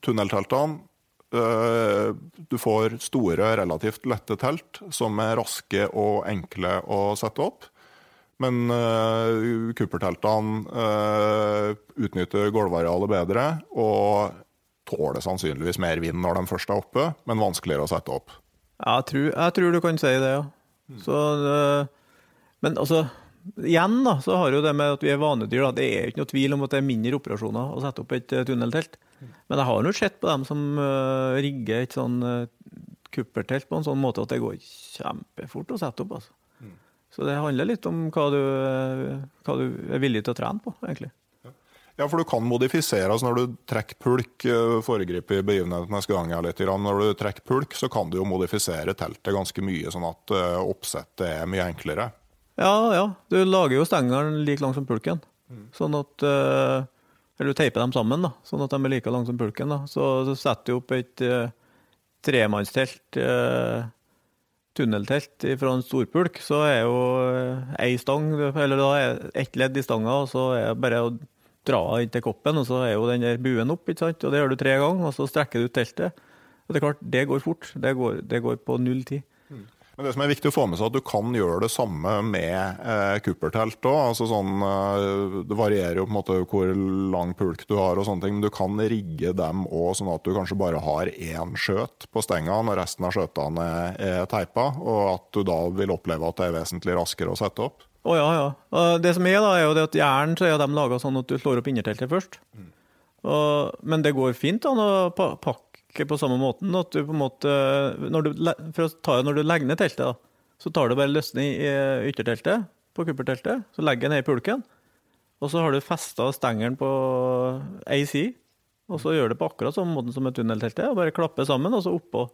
tunnelteltene eh, Du får store, relativt lette telt som er raske og enkle å sette opp. Men uh, kupperteltene uh, utnytter gulvarealet bedre og tåler sannsynligvis mer vind når de først er oppe, men vanskeligere å sette opp. Jeg, tror, jeg tror du kan si det, ja. Så, eh, Men altså, igjen da, så har jo det med at vi er vanedyr, da. det er ikke noe tvil om at det er mindre operasjoner å sette opp et eh, tunneltelt. Men jeg har nå sett på dem som uh, rigger et sånn kuppertelt på en sånn måte at det går kjempefort å sette opp. altså. Så det handler litt om hva du, hva du er villig til å trene på, egentlig. Ja, for du kan modifisere. altså Når du trekker pulk, eh, foregriper begivenheten neste gang litt, når du trekker pulk, så kan du jo modifisere teltet ganske mye, sånn at uh, oppsettet er mye enklere. Ja, ja. Du lager jo stengeren like lang som pulken. Mm. Sånn at uh, Eller du teiper dem sammen, da, sånn at de er like lang som pulken. da. Så, så setter du opp et uh, tremannstelt, uh, tunneltelt fra en storpulk, så er jo ei stang, eller da er ett ledd i stanga, og så er det bare å dra inn til koppen, og så er jo den der buen opp, ikke sant? og det gjør du tre ganger, og så strekker du ut teltet. Og det er klart, det går fort. Det går, det går på null tid. Mm. Men det som er viktig å få med seg, at du kan gjøre det samme med eh, òg. Altså sånn, eh, det varierer jo på en måte hvor lang pulk du har, og sånne ting, men du kan rigge dem òg sånn at du kanskje bare har én skjøt på stenga når resten av skjøtene er teipa, og at du da vil oppleve at det er vesentlig raskere å sette opp. Å oh, ja, ja. Det som er, da, er jo det at jern så er de laga sånn at du slår opp innerteltet først. Mm. Og, men det går fint an å pakke på samme måten. at du på en måte, når du, for å ta, når du legger ned teltet, da, så tar du bare løsning i ytterteltet, på kupperteltet. Så legger du ned i pulken. Og så har du festa stengelen på ei side. Og så gjør du på akkurat samme måten som et tunnelteltet. og Bare klapper sammen, og så oppå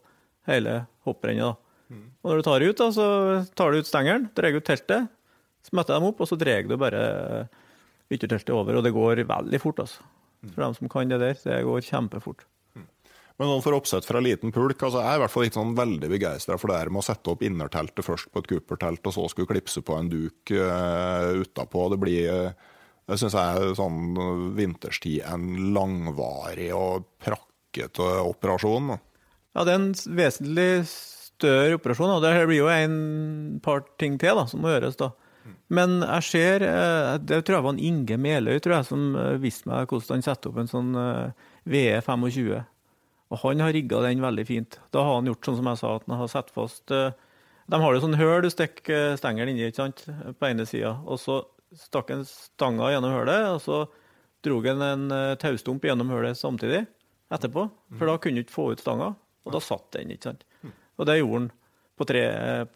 hele hopprennet. Mm. Og når du tar ut, da, så tar du ut stengelen, drar ut teltet, så møtte jeg dem opp, og så drar du bare ytterteltet over. Og det går veldig fort, altså. For dem som kan det der. Det går kjempefort. Men noen for oppsett fra liten pulk, altså jeg er i hvert fall ikke sånn veldig begeistra for det her med å sette opp innerteltet først på et kuppertelt, og så skulle klipse på en duk uh, utapå. Det blir uh, det syns jeg er sånn vinterstid en langvarig og prakkete operasjon. Ja, det er en vesentlig større operasjon. og Det blir jo en par ting til da, som må gjøres. da. Men jeg ser eh, Det tror jeg var en Inge Meløy tror jeg, som eh, viste meg hvordan han setter opp en sånn eh, VE25. Og han har rigga den veldig fint. Da har han gjort sånn som jeg sa, at han har satt fast De har jo sånn høl du stikker stengelen inni ikke sant, på ene sida. Og så stakk han stanga gjennom hølet, og så dro han en taustump gjennom hølet samtidig etterpå. For da kunne du ikke få ut stanga, og da satt den. ikke sant. Og det gjorde han på tre,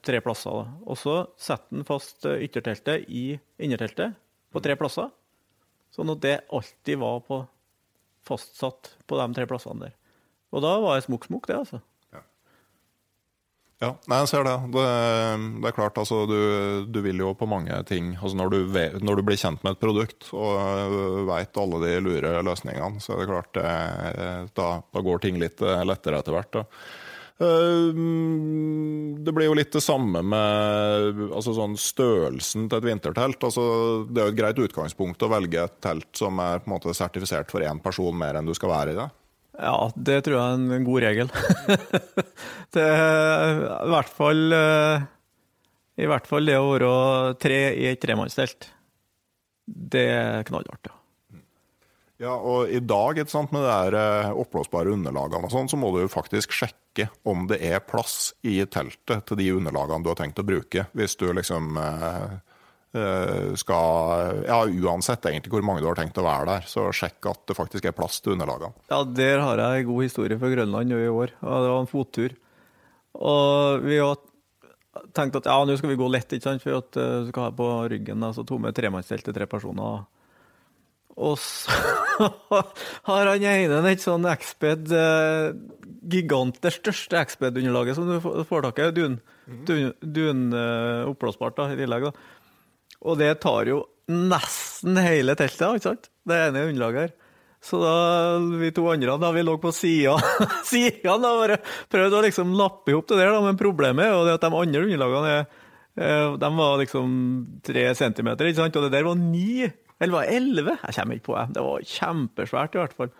tre plasser. Og så setter han fast eh, ytterteltet i innerteltet på tre plasser, sånn at det alltid var på, fastsatt på de tre plassene der. Og da var det smokk smokk, det, altså. Ja, nei, jeg ser det. Det, det er klart, altså, du, du, vil jo på mange ting altså når, du vet, når, du blir kjent med et produkt og øh, veit alle de lure løsningene, så er det klart det, da, da, går ting litt øh, lettere etter hvert. Da. Ehm, det blir jo litt det samme med altså sånn størrelsen til et vintertelt. Altså, det er jo et greit utgangspunkt å velge et telt som er på en måte sertifisert for én person mer enn du skal være i det. Ja, det tror jeg er en god regel. det er i hvert fall eh, I hvert fall det å være tre i et tremannstelt. Det er knallhardt, ja. Ja, og i dag, sant, med de der eh, oppblåsbare underlagene og sånn, så må du jo faktisk sjekke om det er plass i teltet til de underlagene du har tenkt å bruke. Hvis du liksom eh, eh, skal Ja, uansett egentlig hvor mange du har tenkt å være der, så sjekk at det faktisk er plass til underlagene. Ja, der har jeg en god historie fra Grønland i år. Det var en fottur. Og vi har tenkt at ja, nå skal vi gå lett, ikke sant, for at vi skal ha på ryggen. Altså tomme tremannstelt til tre personer. Og så har han ene et sånn Exped eh, gigant, det største Exped-underlaget som du får tak i. Dun, dun, dun oppblåsbart i tillegg. da. Og det tar jo nesten hele teltet, ikke sant? Det ene underlaget her. Så da, vi to andre da vi lå på sida og bare prøvde å liksom lappe ihop det der, da. Men problemet er jo at de andre underlagene er, eh, de var liksom tre centimeter, ikke sant? og det der var ni. Eller var det elleve? Jeg kommer ikke på det. Det var kjempesvært, i hvert fall.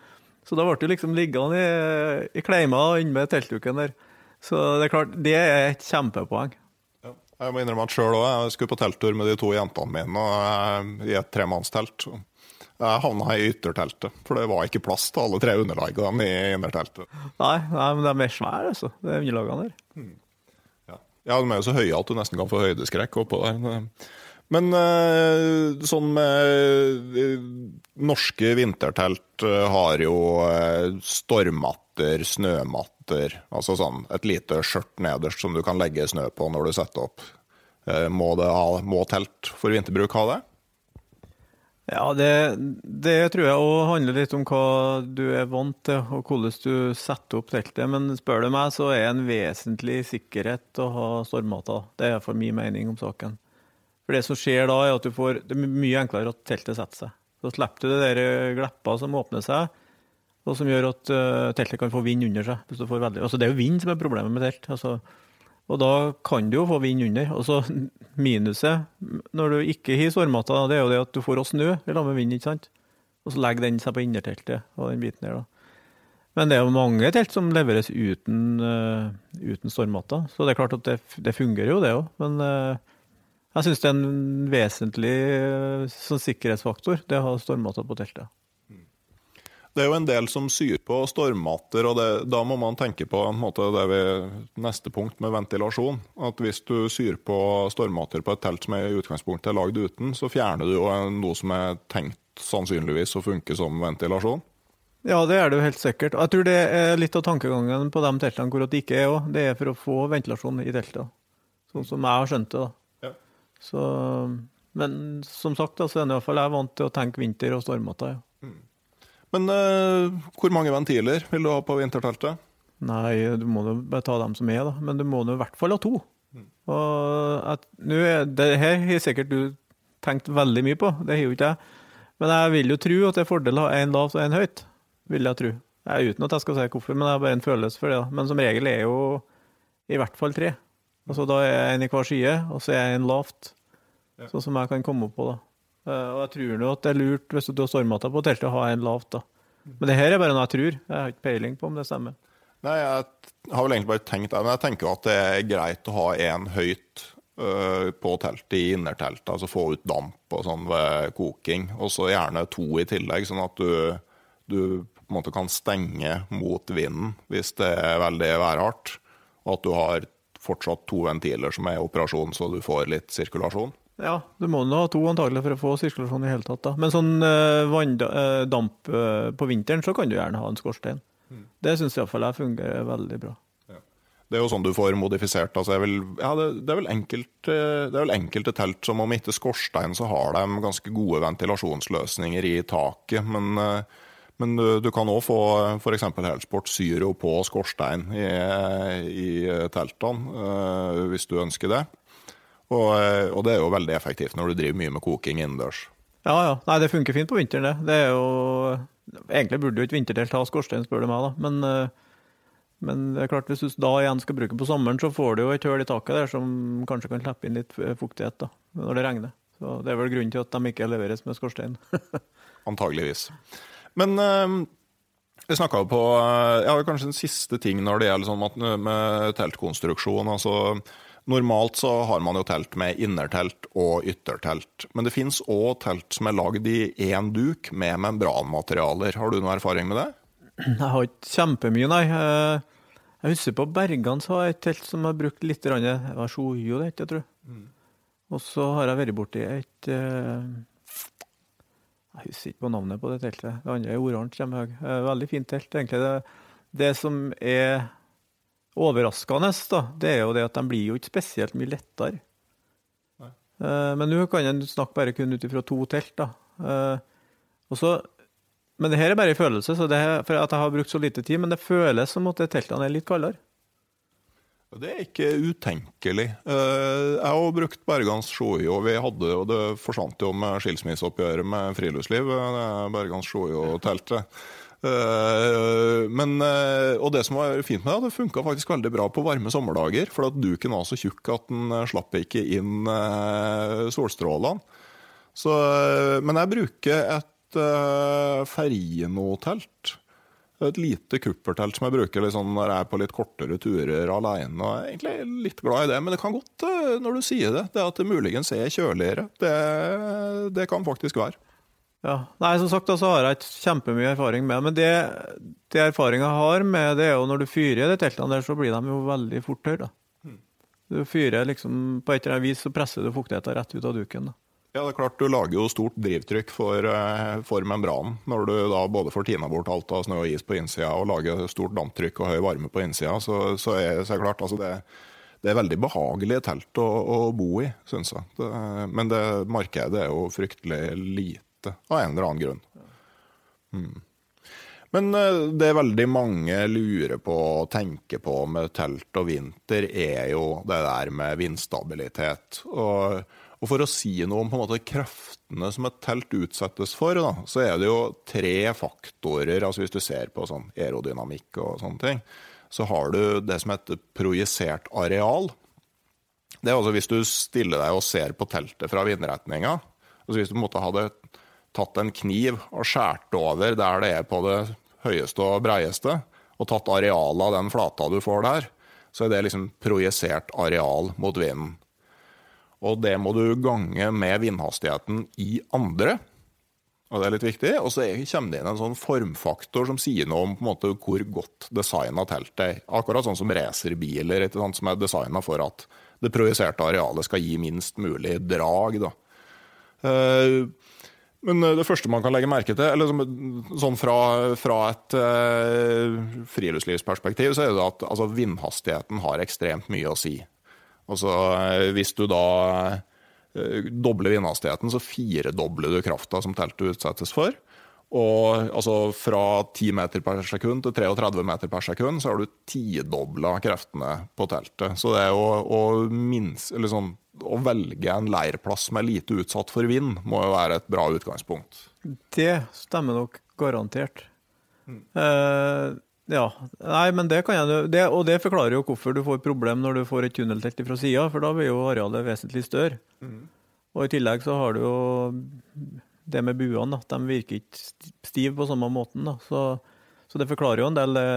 Så da ble du liksom liggende i, i kleima inne med teltduken der. Så det er klart, det er et kjempepoeng. Ja. Jeg må innrømme at sjøl òg. Jeg skulle på telttur med de to jentene mine og i et tremannstelt. Jeg havna i ytterteltet, for det var ikke plass til alle tre underlagene i innerteltet. Nei, nei, men de er mer svære, altså, de underlagene der. Hmm. Ja. ja, de er jo så høye at du nesten kan få høydeskrekk oppå der. Men eh, sånn med eh, Norske vintertelt eh, har jo stormatter, snømatter, altså sånn et lite skjørt nederst som du kan legge snø på når du setter opp. Må, ha, må telt for vinterbruk ha det? Ja, det, det tror jeg òg handler litt om hva du er vant til, og hvordan du setter opp teltet. Men spør du meg, så er en vesentlig sikkerhet å ha stormmatter. Det er for min mening om saken. For det som skjer da, er at du får Det er mye enklere at teltet setter seg. Så slipper du det der eh, gleppa som åpner seg, og som gjør at uh, teltet kan få vind under seg. Hvis du får altså Det er jo vind som er problemet med telt. Altså, og da kan du jo få vind under. Og så minuset når du ikke har sårmatta, det er jo det at du får snø i lag med vind, ikke sant. Og så legger den seg på innerteltet og den biten der, da. Men det er jo mange telt som leveres uten, uh, uten stormmatta, så det er klart at det, det fungerer jo, det òg. Men uh, jeg syns det er en vesentlig eh, sånn sikkerhetsfaktor, det å ha stormmatter på teltet. Det er jo en del som syr på stormmatter, og det, da må man tenke på måte, det ved neste punkt med ventilasjon. At hvis du syr på stormmatter på et telt som er i utgangspunktet er lagd uten, så fjerner du jo noe som er tenkt sannsynligvis å funke som ventilasjon. Ja, det er det jo helt sikkert. Jeg tror det er litt av tankegangen på de teltene hvor det ikke er òg. Det er for å få ventilasjon i teltet. Sånn som jeg har skjønt det. da. Så, men som sagt, så er hvert fall jeg vant til å tenke vinter og stormete. Ja. Mm. Men uh, hvor mange ventiler vil du ha på vinterteltet? Nei, du må jo bare ta dem som er, da. Men du må i hvert fall ha to. Mm. Og at, er, det her har sikkert du tenkt veldig mye på, det har jo ikke jeg. Men jeg vil jo tro at det er fordel å ha én lavt og én høyt. Vil jeg tro. Jeg, uten at jeg skal si hvorfor, men jeg har bare en følelse for det. da. Men som regel er jo i hvert fall tre. Altså Da er jeg en i hver side, og så er jeg en lavt. Ja. Sånn som jeg kan komme opp på. da. Uh, og jeg tror nå at det er lurt, hvis du har stormata på teltet, å ha en lavt. da. Men det her er bare noe jeg tror. Jeg har ikke peiling på om det stemmer. Nei, jeg har vel egentlig bare tenkt det, men jeg tenker jo at det er greit å ha en høyt uh, på teltet i innerteltet. Altså få ut damp og sånn ved koking. Og så gjerne to i tillegg, sånn at du, du på en måte kan stenge mot vinden hvis det er veldig værhardt. Og at du har fortsatt to ventiler som er i operasjon, så du får litt sirkulasjon? Ja, du må nå ha to antagelig for å få sirkulasjon i hele tatt. da. Men sånn uh, vanndamp uh, på vinteren, så kan du gjerne ha en skorstein. Mm. Det syns iallfall jeg fungerer veldig bra. Ja. Det er jo sånn du får modifisert. altså vil, ja, det, det, er vel enkelt, det er vel enkelte telt som om ikke skorstein, så har de ganske gode ventilasjonsløsninger i taket. men uh, men du, du kan òg få f.eks. Helsport Syro på skorstein i, i teltene, uh, hvis du ønsker det. Og, og, det er jo veldig effektivt når du driver mye med koking innendørs. Ja, ja. Nei, det funker fint på vinteren, det. det er jo, egentlig burde jo ikke vinterdelt ha skorstein, spør du meg, da. Men, men, det er klart, hvis du da igjen skal bruke på sommeren, så får du jo et hull i taket der som kanskje kan slippe inn litt fuktighet da, når det regner. Så Det er vel grunnen til at de ikke leveres med skorstein. Antageligvis. Men uh, vi snakka jo på uh, ja, kanskje en siste ting når det gjelder sånn med teltkonstruksjon. altså Normalt så har man jo telt med innertelt og yttertelt. Men det fins òg telt som er lagd i én duk med membranmaterialer. Har du noe erfaring med det? Jeg har ikke kjempemye, nei. Eh, jeg husker på Bergans har jeg et telt som har brukt litt Det var Shoyo, det jeg tror mm. Og så har jeg vært borti et jeg husker ikke på navnet på det teltet. Det andre er oransje. Veldig fint telt. egentlig. Det, det som er overraskende, da, det er jo det at de blir jo ikke spesielt mye lettere. Nei. Eh, men nå kan en snakke bare kun ut ifra to telt. da. Eh, Også, men det her er bare en følelse, så det for at jeg har brukt så lite tid. Men det føles som at teltene er litt kaldere. Det er ikke utenkelig. Eh, jeg har brukt Bergans Sjojo. Vi hadde jo, det forsvant jo med skilsmisseoppgjøret med friluftsliv, Bergans Sjojo-teltet. Eh, men, eh, og det som var fint med det, det funka faktisk veldig bra på varme sommerdager. For at duken var så tjukk at den slapp ikke inn solstrålene. Så, men jeg bruker et Ferino-telt et lite kuppertelt som jeg bruker liksom når jeg er på litt kortere turer alene. Og jeg er egentlig litt glad i det, men det kan godt, eh, når du sier det, det at det muligens er kjøligere. Det, det kan faktisk være. Ja, Nei, som sagt så har jeg ikke kjempemye erfaring med. Men det, det erfaringa jeg har med det, er jo når du fyrer de teltene der, så blir de jo veldig fort tørre. Mm. Du fyrer liksom På et eller annet vis så presser du fuktigheten rett ut av duken. da. Ja, det er klart Du lager jo stort drivtrykk for, eh, for membranen når du da både får tina bort alt av snø og is på innsida og lager stort damptrykk og høy varme på innsida. Så, så, er, så er det klart, altså det, det er veldig behagelige telt å, å bo i, syns jeg. Det, men det markedet er jo fryktelig lite av en eller annen grunn. Mm. Men eh, det veldig mange lurer på og tenker på med telt og vinter, er jo det der med vindstabilitet. Og og For å si noe om på en måte kraftene som et telt utsettes for, da, så er det jo tre faktorer. altså Hvis du ser på sånn aerodynamikk og sånne ting, så har du det som heter projisert areal. Det er altså Hvis du stiller deg og ser på teltet fra vindretninga altså Hvis du på en måte hadde tatt en kniv og skåret over der det er på det høyeste og breieste, og tatt arealet av den flata du får der, så er det liksom projisert areal mot vinden. Og det må du gange med vindhastigheten i andre. Og det er litt viktig. Og så kommer det inn en sånn formfaktor som sier noe om måte, hvor godt designa teltet er. Akkurat sånn som racerbiler som er designa for at det projiserte arealet skal gi minst mulig drag. Da. Eh, men det første man kan legge merke til, eller sånn fra, fra et uh, friluftslivsperspektiv, så er det at altså, vindhastigheten har ekstremt mye å si. Altså, hvis du da eh, dobler vindhastigheten, så firedobler du krafta som teltet utsettes for. Og altså, fra 10 meter per sekund til 33 meter per sekund, så har du tidobla kreftene på teltet. Så det er å, å, minst, sånn, å velge en leirplass som er lite utsatt for vind, må jo være et bra utgangspunkt. Det stemmer nok garantert. Mm. Eh, ja, nei, men det kan jeg det, Og det forklarer jo hvorfor du får problem når du får et tunneltelt fra sida, for da blir jo arealet vesentlig større. Mm. Og i tillegg så har du jo det med buene, da. De virker ikke stive på samme måten. da. Så, så, det forklarer jo en del det,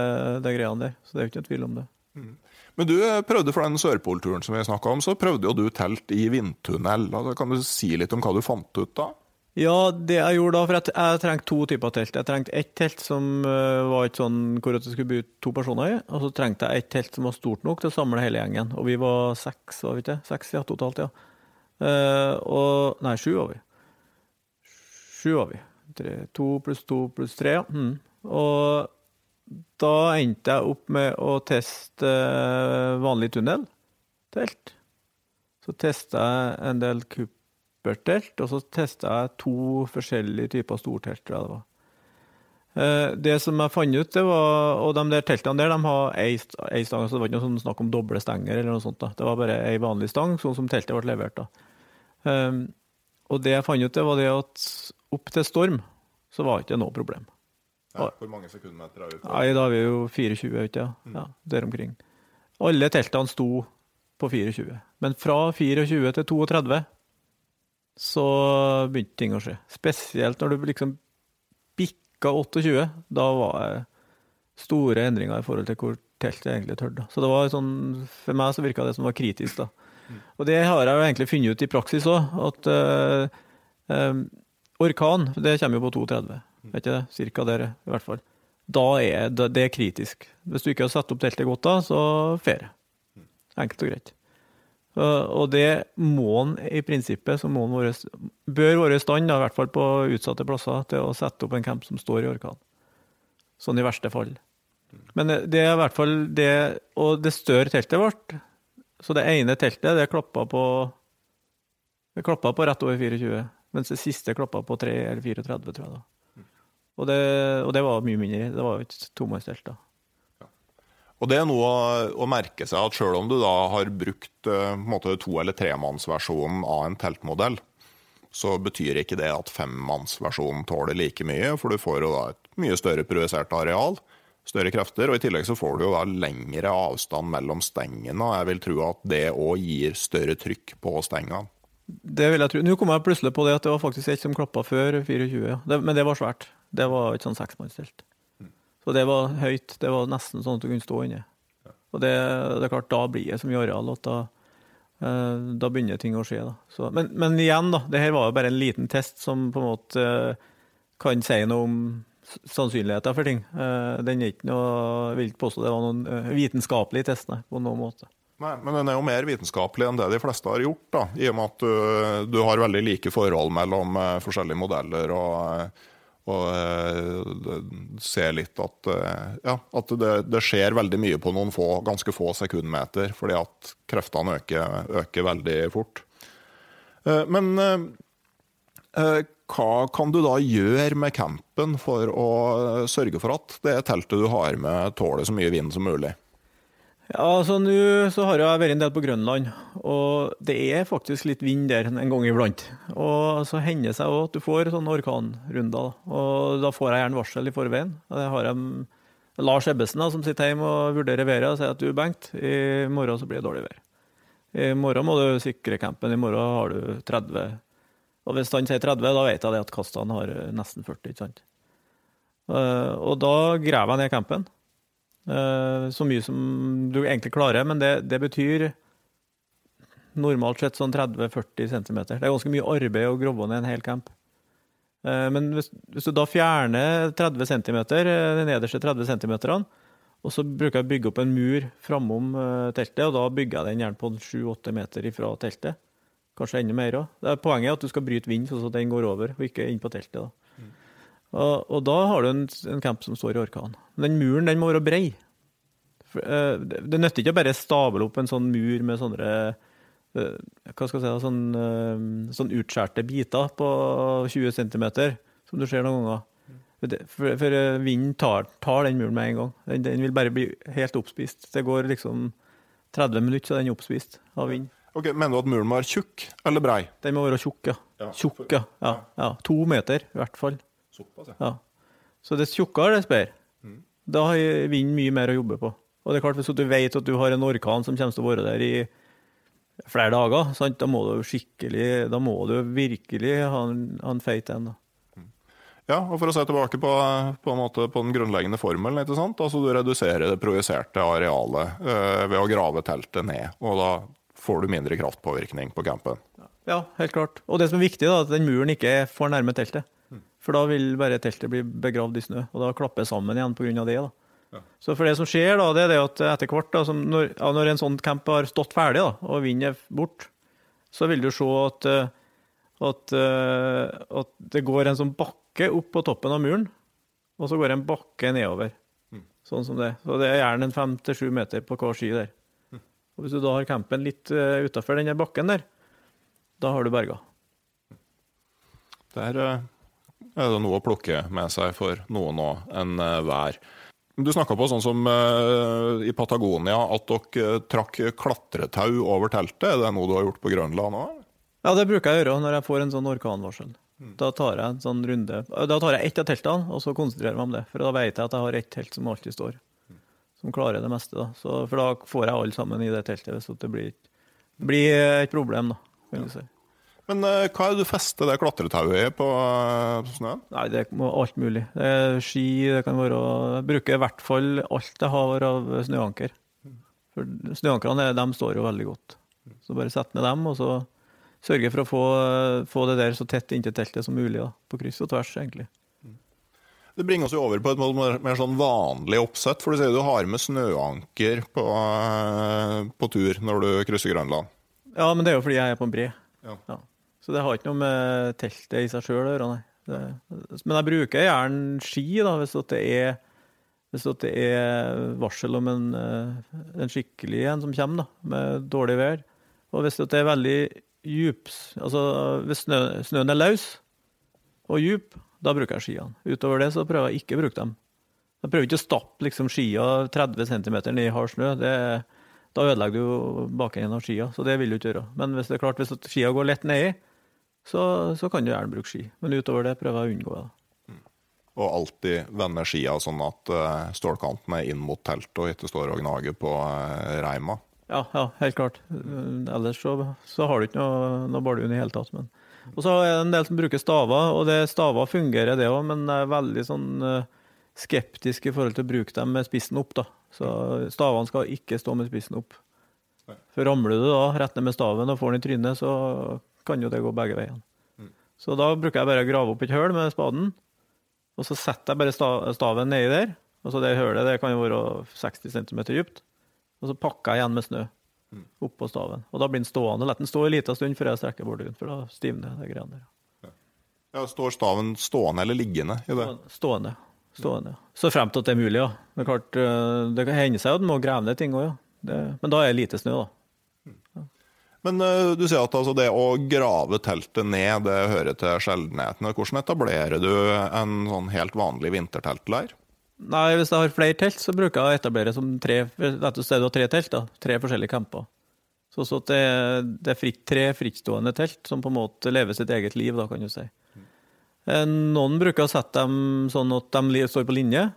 det greiene der. Så det er jo ikke noe tvil om det. Mm. Men du prøvde for den Sørpolturen som vi snakka om, så prøvde jo du telt i vindtunnel. Altså, kan du si litt om hva du fant ut da? Ja, det jeg gjorde da, for jeg, trengte to typer telt. Jeg trengte ett telt som uh, var et sånn hvor det skulle bo to personer i, og så trengte jeg ett telt som var stort nok til å samle hele gjengen. Og vi var seks, var vi ikke? Seks ja, totalt, ja. Uh, og Nei, sju var vi. Sju var vi. Tre, to pluss to pluss tre, ja. Mm. Og da endte jeg opp med å teste vanlig tunnel, telt. Så testa jeg en del kupp telt, og så testa jeg to forskjellige typer stortelt, det var. Eh, det som jeg fant ut, det var Og de der teltene der de har ei, ei stang, så det var ikke noe sånn snakk om doble stenger eller noe sånt. da. Det var bare ei vanlig stang, sånn som teltet ble levert. da. Um, og det jeg fant ut, det var det at opp til storm så var det ikke noe problem. Ja, hvor mange sekundmeter er det? Nei, Da er vi jo 24, ikke ja. Mm. ja der omkring. Alle teltene sto på 24. Men fra 24 til 32 så begynte ting å skje. Spesielt når du liksom bikka 28. Da var det store endringer i forhold til hvor teltet egentlig tørde. Så det var sånn, for meg så virka det som var kritisk. da. Og det har jeg jo egentlig funnet ut i praksis òg, at uh, um, orkan det kommer jo på 32. Vet ikke det? Cirka der, i hvert fall. Da er det, det er kritisk. Hvis du ikke har satt opp teltet godt da, så ferie. Enkelt og greit. Og det må en i prinsippet så en bør være i stand, i hvert fall på utsatte plasser, til å sette opp en camp som står i orkan. Sånn i verste fall. Men det er i hvert fall det Og det større teltet vårt, så det ene teltet, det klappa på det klappa på rett over 24, mens det siste klappa på 3 eller 34, tror jeg. da. Og det, og det var mye mindre. Det var jo et tomannstelt. da. Og Det er noe å merke seg at selv om du da har brukt uh, måte, to- eller tremannsversjonen av en teltmodell, så betyr ikke det at femmannsversjonen tåler like mye, for du får jo da et mye større projisert areal, større krefter, og i tillegg så får du jo da lengre avstand mellom stengene, og jeg vil tro at det òg gir større trykk på stengene. Det vil jeg tro. Nå kom jeg plutselig på det at det var faktisk et som klappa før 24, det, men det var svært. Det var et sånn seksmannstelt. Så det var høyt. Det var nesten sånn at du kunne stå inni. Og det, det, er klart, da blir det så mye areal at da, eh, da begynner ting å skje. Så, men, men, igjen, da. Det her var jo bare en liten test som på en måte eh, kan si noe om sannsynligheter for ting. Eh, den er ikke noe, jeg vil ikke påstå det var noen vitenskapelig test nei, på noen måte. Nei, men den er jo mer vitenskapelig enn det de fleste har gjort, da, i og med at du, du har veldig like forhold mellom forskjellige modeller. og, og uh, ser litt at, uh, ja, at det, det, skjer veldig mye på noen få, ganske få sekundmeter, fordi at kreftene øker, øker veldig fort. men hva kan du da gjøre med campen for å sørge for at det teltet du har med, tåler så mye vind som mulig? Ja, altså Nå så har jeg vært en del på Grønland, og det er faktisk litt vind der en gang iblant. Og så hender det seg òg at du får sånne orkanrunder, og da får jeg gjerne varsel i forveien. Det har jeg Lars Ebbesen som sitter hjemme og vurderer været og sier at du Bengt, i morgen så blir det dårlig vær. I morgen må du sikre campen, i morgen har du 30. Og hvis han sier 30, da vet jeg det at kastene har nesten 40. ikke sant? Eh, og da graver jeg ned campen. Eh, så mye som du egentlig klarer, men det, det betyr normalt sett sånn 30-40 cm. Det er ganske mye arbeid å grove ned en hel camp. Eh, men hvis, hvis, du da fjerner 30 cm, de nederste 30 cm, og så bruker jeg å bygge opp en mur framom eh, teltet, og da bygger jeg den gjerne på 7-8 meter ifra teltet. Kanskje enda mer òg. Poenget er at du skal bryte vind, sånn at den går over, og ikke inn på teltet. da. Og, og, da har du en, en, camp som står i orkan. Den muren den må være brei. For, uh, det, det nytter ikke å bare stable opp en sånn mur med sånne uh, hva skal jeg si, sånn, uh, sånn utskjærte biter på 20 cm, som du ser noen ganger. For, for vinden tar, tar, den muren med en gang. Den, den, vil bare bli helt oppspist. Det går liksom 30 minutter, så den er oppspist av vind. Ok, Mener du at muren må være tjukk eller brei? Den må være tjukk, ja. ja. Tjukk, ja. ja. ja. To meter, i hvert fall. Såpass, ja. Så dess tjukkere, dess bedre. Mm. Da har vinden mye mer å jobbe på. Og det er klart, Hvis du vet at du har en orkan som kommer til å være der i flere dager, sant? da må du skikkelig, da må du virkelig ha en, ha en feit en. Mm. Ja, og For å se tilbake på, på, på den grunnleggende formelen. ikke sant? Altså Du reduserer det projiserte arealet øh, ved å grave teltet ned. og Da får du mindre kraftpåvirkning på campen. Ja, helt klart. Og det som er viktig, da, at den muren ikke er for nærme teltet. For da vil bare teltet bli begravd i snø, og da klapper sammen igjen pga. det. da. Ja. Så for det som skjer, da, det er det at etter hvert, da, når, ja, når, en sånn camp har stått ferdig, da, og vinden er bort, så vil du se at, eh, at, eh, at, det går en sånn bakke opp på toppen av muren, og så går en bakke nedover. Mm. Sånn som det. Så det er gjerne en fem til sju meter på hver sky der. Mm. Og Hvis du da har campen litt uh, utafor den bakken der, da har du berga. Det er... Uh er det noe å plukke med seg for noen òg enn eh. Du snakka på sånn som uh, i Patagonia, at dere trakk klatretau over teltet. Er det noe du har gjort på Grønland òg? Ja, det bruker jeg å gjøre når jeg får en sånn orkanvarsel. Mm. Da tar jeg en sånn runde. Da tar jeg ett av teltene, og så konsentrerer jeg meg om det. For da vet jeg at jeg har ett telt som alltid står. Som klarer det meste. da. Så, for da får jeg alle sammen i det teltet hvis det blir, blir et problem, da. kan du si. Men uh, hva er det du fester det klatretauet i på uh, snøen? Nei, Det er alt mulig. Det er ski, det kan være Jeg bruker i hvert fall alt jeg har av snøanker. For snøankrene de står jo veldig godt. Så bare sett ned dem, og så sørge for å få, få, det der så tett inntil teltet som mulig. Da, på kryss og tvers, egentlig. Det bringer oss jo over på et mer, mer sånn vanlig oppsett. For du sier du har med snøanker på, uh, på tur når du krysser Grønland. Ja, men det er jo fordi jeg er på en bre. Ja. ja. Så det har ikke noe med teltet i seg sjøl å gjøre, nei. Det, men jeg bruker gjerne ski da, hvis det er, hvis det er varsel om en, eh, en, skikkelig en som kommer, da, med dårlig vær. Og hvis det er veldig djup Altså hvis snø, snøen er løs og djup, da bruker jeg skiene. Utover det så prøver jeg ikke å bruke dem. Jeg prøver ikke å stappe liksom, skia 30 cm i hard snø. Det, da ødelegger du bakenden av skia, så det vil du ikke gjøre. Men hvis det er klart, hvis skia går lett nedi, så, så kan du gjerne bruke ski. Men utover det prøver jeg å unngå det. Mm. Og alltid vende skia sånn at uh, stålkanten er inn mot teltet og ikke står og gnager på uh, reima? Ja, ja, helt klart. Ellers så, så, har du ikke noe, noe bardun i det hele tatt. Men. Og så er det en del som bruker staver, og det staver fungerer det òg, men jeg er veldig sånn skeptisk i forhold til å bruke dem med spissen opp. da. Så stavene skal ikke stå med spissen opp. For ramler du da rett ned med staven og får den i trynet, så kan jo det gå begge veiene. Mm. Så da bruker jeg bare å grave opp et høl med spaden, og så setter jeg bare staven nedi der. Og så det hølet det kan jo være 60 cm dypt. Og så pakker jeg igjen med snø. oppå staven. Og da blir den stående. La den stå en liten stund før jeg strekker borduen, for da stivner de greiene der. Ja, står staven stående eller liggende i det? Stående. stående. Så fremt at det er mulig, ja. Det, klart, eh, det kan hende seg at en må grave ned ting òg, ja. Det, men da er det lite snø, da. Men uh, du sier at altså, det å grave teltet ned, det hører til sjeldenhetene. Hvordan etablerer du en sånn helt vanlig vinterteltleir? Nei, Hvis jeg har flere telt, så bruker jeg å etablere som tre Dette stedet har tre telt, da. Tre forskjellige camper. Så, så det, det, er fritt, tre frittstående telt som på en måte lever sitt eget liv, da, kan du si. Eh, noen bruker å sette dem sånn at de står på linje.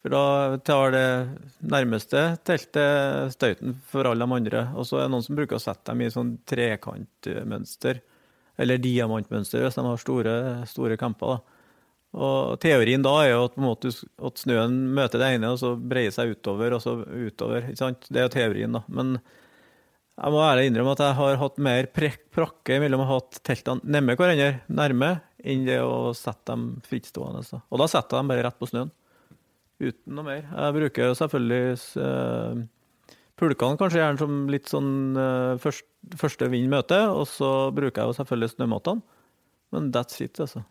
For da tar det nærmeste teltet støyten for alle de andre. Og så er det noen som bruker å sette dem i sånn trekantmønster, eller diamantmønster, hvis de har store, store camper. da. Og Teorien da er jo at, måte, at, snøen møter det ene, og så breier seg utover og så utover. Det er jo teorien, da. Men jeg må ærlig innrømme at jeg har hatt mer prakke mellom å ha teltene nærme hverandre, nærme, enn det å sette dem frittstående. Så. Og da setter jeg dem bare rett på snøen. Uten noe mer. Jeg bruker selvfølgelig uh, pulkene kanskje gjerne som litt sånn uh, først, første vind møter, og så bruker jeg jo selvfølgelig snømattene. Men that's it, altså.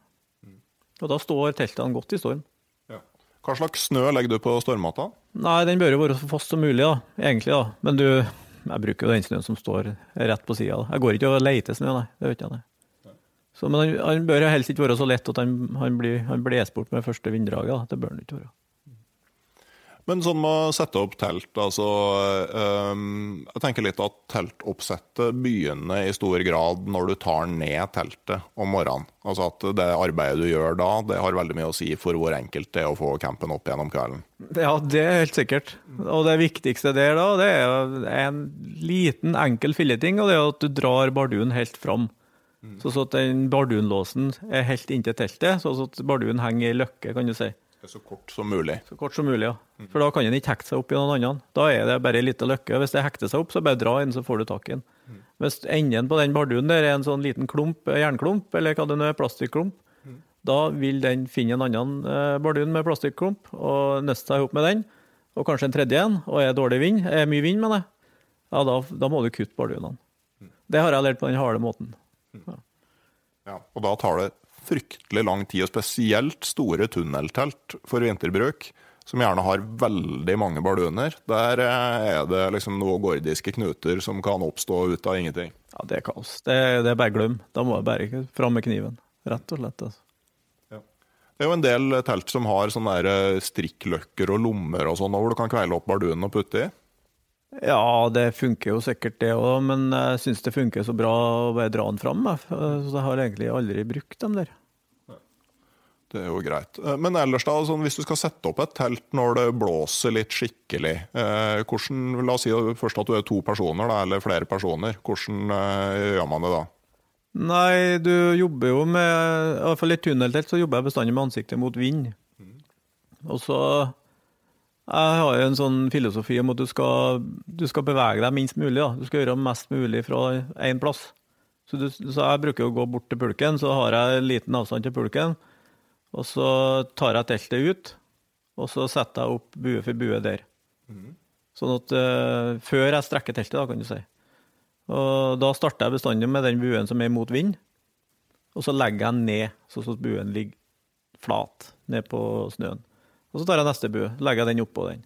Og da står teltene godt i storm. Ja. Hva slags snø legger du på stormmatta? Nei, Den bør jo være så fast som mulig, da, egentlig. da. Men du, jeg bruker jo den snøen som står rett på sida. Jeg går ikke og leter snø, nei. Det vet jeg, nei. Så, men han, han, bør helst ikke være så lett at han, han, blir, han bort med første vinddraget. Det bør han ikke være. Men sånn med å sette opp telt, altså um, Jeg tenker litt at teltoppsettet begynner i stor grad når du tar ned teltet om morgenen. Altså at det arbeidet du gjør da, det har veldig mye å si for hvor enkelt det er å få campen opp gjennom kvelden. Ja, det er helt sikkert. Og det viktigste der da, det er en liten, enkel filleting, og det er at du drar barduen helt fram. Mm. Så, så at den bardunlåsen er helt inntil teltet, så at barduen henger i løkke, kan du si. Så kort som mulig. Så kort som mulig, ja. For da kan den ikke hekte seg opp i noen annen. Da er det bare en liten løkke. Hvis det hekter seg opp, så bare dra inn, så får du tak i den. Hvis enden på den barduen der er en sånn liten klump, jernklump, eller hva det nå er, plastikklump, da vil den finne en annen eh, bardun med plastikklump og nøste seg opp med den, og kanskje en tredje en, og er dårlig vind, er mye vind, mener jeg, ja, da, da må du kutte bardunene. Det har jeg lært på den harde måten. Ja. ja, og da tar det fryktelig lang tid, og spesielt store tunneltelt for vinterbruk, som gjerne har veldig mange barduner. Der eh, er det liksom noen gordiske knuter som kan oppstå ut av ingenting. Ja, det er kaos. Det, det er bare glem. Da må jeg bare fram med kniven. Rett og slett. altså. Det er jo en del telt som har sånne eh, strikkløkker og lommer og sånn, hvor du kan kveile opp bardunen og putte i. Ja, det funker jo sikkert det òg, men jeg syns det funker så bra å bare dra den fram. Så jeg har egentlig aldri brukt dem der. Det er jo greit. Eh, men ellers, da, sånn, hvis du skal sette opp et telt når det blåser litt skikkelig eh, hvordan, La oss si først at du er to personer, da, eller flere personer. Hvordan eh, gjør man det da? Nei, du jobber jo med I hvert fall i tunneltelt så jobber jeg bestandig med ansiktet mot vind. Mm. Og så Jeg har jo en sånn filosofi om at du skal, du skal bevege deg minst mulig. Da. Du skal gjøre mest mulig fra én plass. Så, du, så jeg bruker å gå bort til pulken, så har jeg en liten avstand til pulken. Og så tar jeg teltet ut, og så setter jeg opp bue for bue der. Mm. Sånn at uh, Før jeg strekker teltet, da, kan du si. Og Da starter jeg bestandig med den buen som er mot vind, og så legger jeg den ned, sånn at buen ligger flat ned på snøen. Og så tar jeg neste bue, legger jeg den oppå den.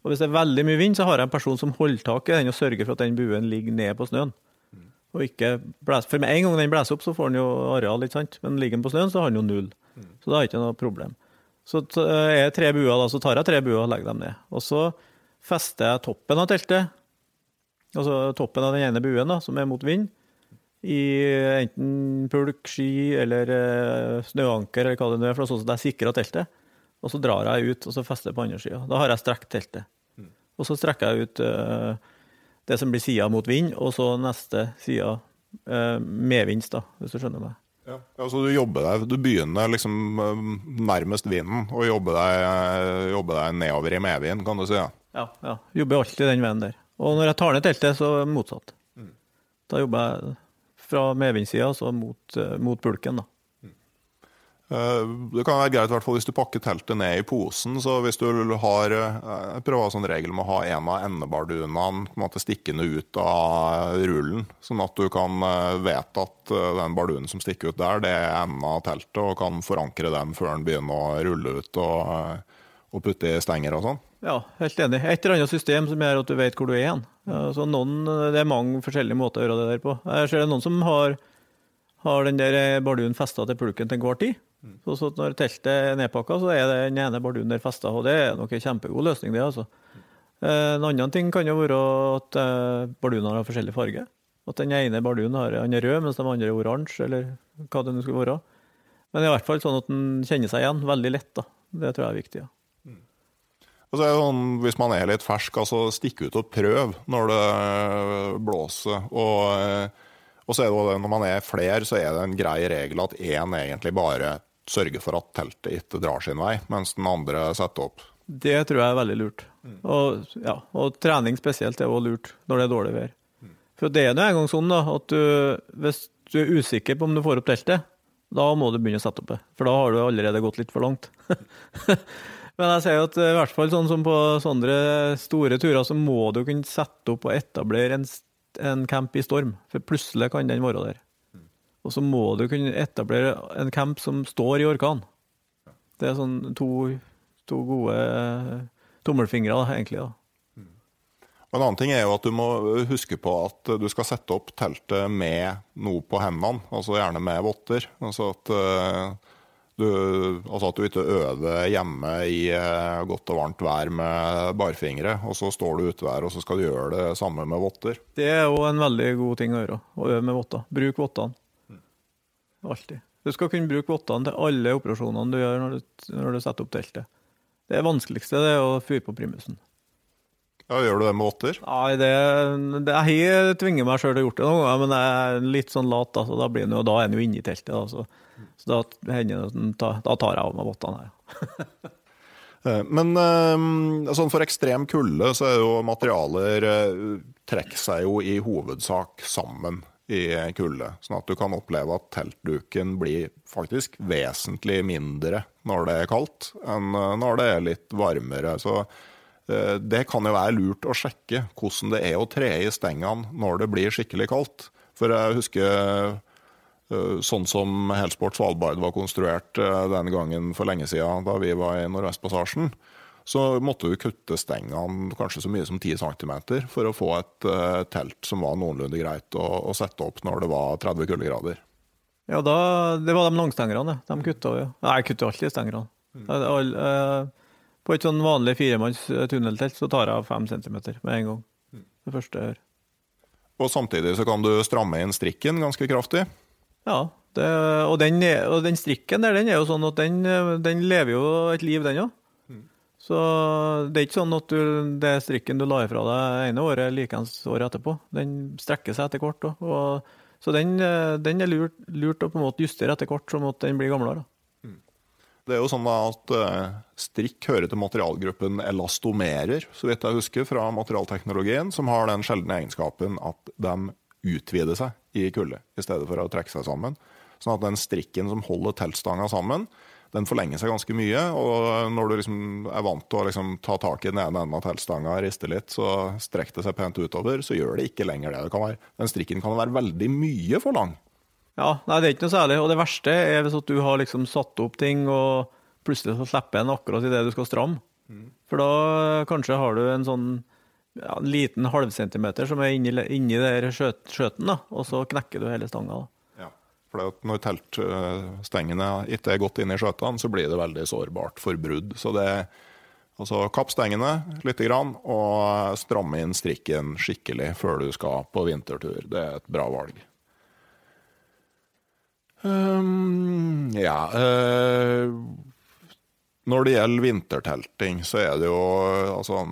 Og Hvis det er veldig mye vind, så har jeg en person som holder tak i den og sørger for at den buen ligger ned på snøen. Mm. Og ikke blæs, For med en gang den blåser opp, så får den jo areal, ikke sant? men ligger den på snøen, så har den jo null. Så det er ikke noe problem. Så er jeg tre buer, da, så tar jeg tre buer og legger dem ned. Og så fester jeg toppen av teltet, altså toppen av den ene buen da, som er mot vind, i enten pulk, ski eller eh, snøanker eller hva det nå er, for sånn at jeg sikrer teltet. Og så drar jeg ut og så fester på andre sida. Da har jeg strekt teltet. Og så strekker jeg ut uh, det som blir sida mot vind, og så neste sida uh, vinst, da, hvis du skjønner meg. Ja, altså du jobber deg, du begynner liksom eh, nærmest vinden og jobber deg, eh, jobber deg nedover i medvind, kan du si. Ja. ja, ja. Jobber alltid den veien der. Og når jeg tar ned teltet, så er det motsatt. Mm. Da jobber jeg fra medvindssida, altså mot, eh, mot pulken, da. Eh, det kan være greit hvis du pakker teltet ned i posen. så hvis du har, eh, Jeg prøver sånn regel med å ha en av endebardunene stikkende ut av rullen. Sånn at du kan eh, vite at den bardunen som stikker ut der, det er enden av teltet, og kan forankre den før den begynner å rulle ut og, og putte i stenger og sånn. Ja, helt enig. Et eller annet system som gjør at du vet hvor du er igjen. Så noen, det er mange forskjellige måter å gjøre det der på. Jeg ser det noen som har, har den der bardunen festa til pulken til enhver tid. Så, så når teltet er nedpakka, så er det den ene bardunen der festa. Og det er nok en kjempegod løsning, det. altså. Eh, en annen ting kan jo være at eh, bardunene har forskjellig farge. At den ene bardunen har, han er rød, mens de andre er oransje, eller hva det nå skulle være. Men i hvert fall sånn at den kjenner seg igjen veldig lett. da. Det tror jeg er viktig. ja. Og så er det sånn, Hvis man er litt fersk, altså stikk ut og prøv når det blåser. Og, og så er det når man er flere, så er det en grei regel at én egentlig bare sørge for at teltet ikke drar sin vei, mens den andre setter opp. Det tror jeg er veldig lurt. Og, ja, og trening spesielt er også lurt når det er dårlig vær. For det er nå engang sånn da, at du, hvis du er usikker på om du får opp teltet, da må du begynne å sette opp det. For da har du allerede gått litt for langt. Men jeg sier at i hvert fall sånn som på sånne store turer, så må du kunne sette opp og etablere en, en camp i storm. For plutselig kan den være der. Og så må du kunne etablere en camp som står i orkan. Det er sånn to, to gode eh, tommelfingre, da, egentlig. da. En annen ting er jo at du må huske på at du skal sette opp teltet med noe på hendene, altså gjerne med votter. Altså at, uh, du, altså at du ikke øver hjemme i uh, godt og varmt vær med barfingre, og så står du ute der og så skal du gjøre det samme med votter. Det er jo en veldig god ting å gjøre, å øve med votter. Bruk vottene. Alltid. Du skal kunne bruke vottene til alle operasjonene du gjør når du, når du setter opp teltet. Det vanskeligste det er å fyre på primusen. Ja, Gjør du det med votter? Nei, det, det, jeg tvinger meg sjøl til å gjøre det noen ganger, men jeg er litt sånn lat, da, da, blir den da er den jo inne i teltet. Da, så, så da, da, tar jeg av meg vottene her. Eh, men sånn for ekstrem kulde så er jo materialer eh, trekker seg jo i hovedsak sammen i kulde. Sånn at du kan oppleve at teltduken blir faktisk vesentlig mindre når det er kaldt, enn når det er litt varmere. Så eh, det kan jo være lurt å sjekke hvordan det er å tre i stengene når det blir skikkelig kaldt. For jeg husker eh, sånn som Helsport Svalbard var konstruert eh, den gangen for lenge siden, da vi var i Nordvestpassasjen så måtte du kutte stengene kanskje så mye som 10 cm for å få et uh, telt som var noenlunde greit å, å, sette opp når det var 30 kuldegrader. Ja, da, det var de langstengerne. De kutta jo. Nei, jeg kutter alltid stengerne. Mm. Uh, på et sånn vanlig firemanns tunneltelt så tar jeg 5 cm med en gang. Mm. Det første jeg gjør. Og samtidig så kan du stramme inn strikken ganske kraftig? Ja, det, og, den, og, den, strikken der, den er jo sånn at den, den lever jo et liv, den òg. Så det er ikke sånn at du, det strikken du la ifra deg ene året, likeens året etterpå. Den strekker seg etter hvert. Så den, den er lurt, lurt, å på en måte justere etter hvert, som at den blir gamlere. Mm. Det er jo sånn at uh, strikk hører til materialgruppen elastomerer, så vidt jeg husker, fra materialteknologien, som har den sjeldne egenskapen at de utvider seg i kulde, i stedet for å trekke seg sammen. Sånn at den strikken som holder teltstanga sammen, den forlenger seg ganske mye. Og når du liksom er vant til å liksom ta tak i den ene enden av teltstanga og riste litt, så strekker det seg pent utover, så gjør det ikke lenger det. det kan være, den strikken kan være veldig mye for lang. Ja, nei, det er ikke noe særlig. Og det verste er hvis du har liksom satt opp ting, og plutselig så slipper en akkurat i det du skal stramme. Mm. For da kanskje har du en sånn ja, en liten halvcentimeter som er inni, inni der skjøten, da, og så knekker du hele stanga. da. For når teltstengene ikke er gått inn i skjøtene, så blir det veldig sårbart for brudd. Så det altså kapp stengene litt og stramme inn strikken skikkelig før du skal på vintertur. Det er et bra valg. Um, ja uh, Når det gjelder vintertelting, så er det jo altså,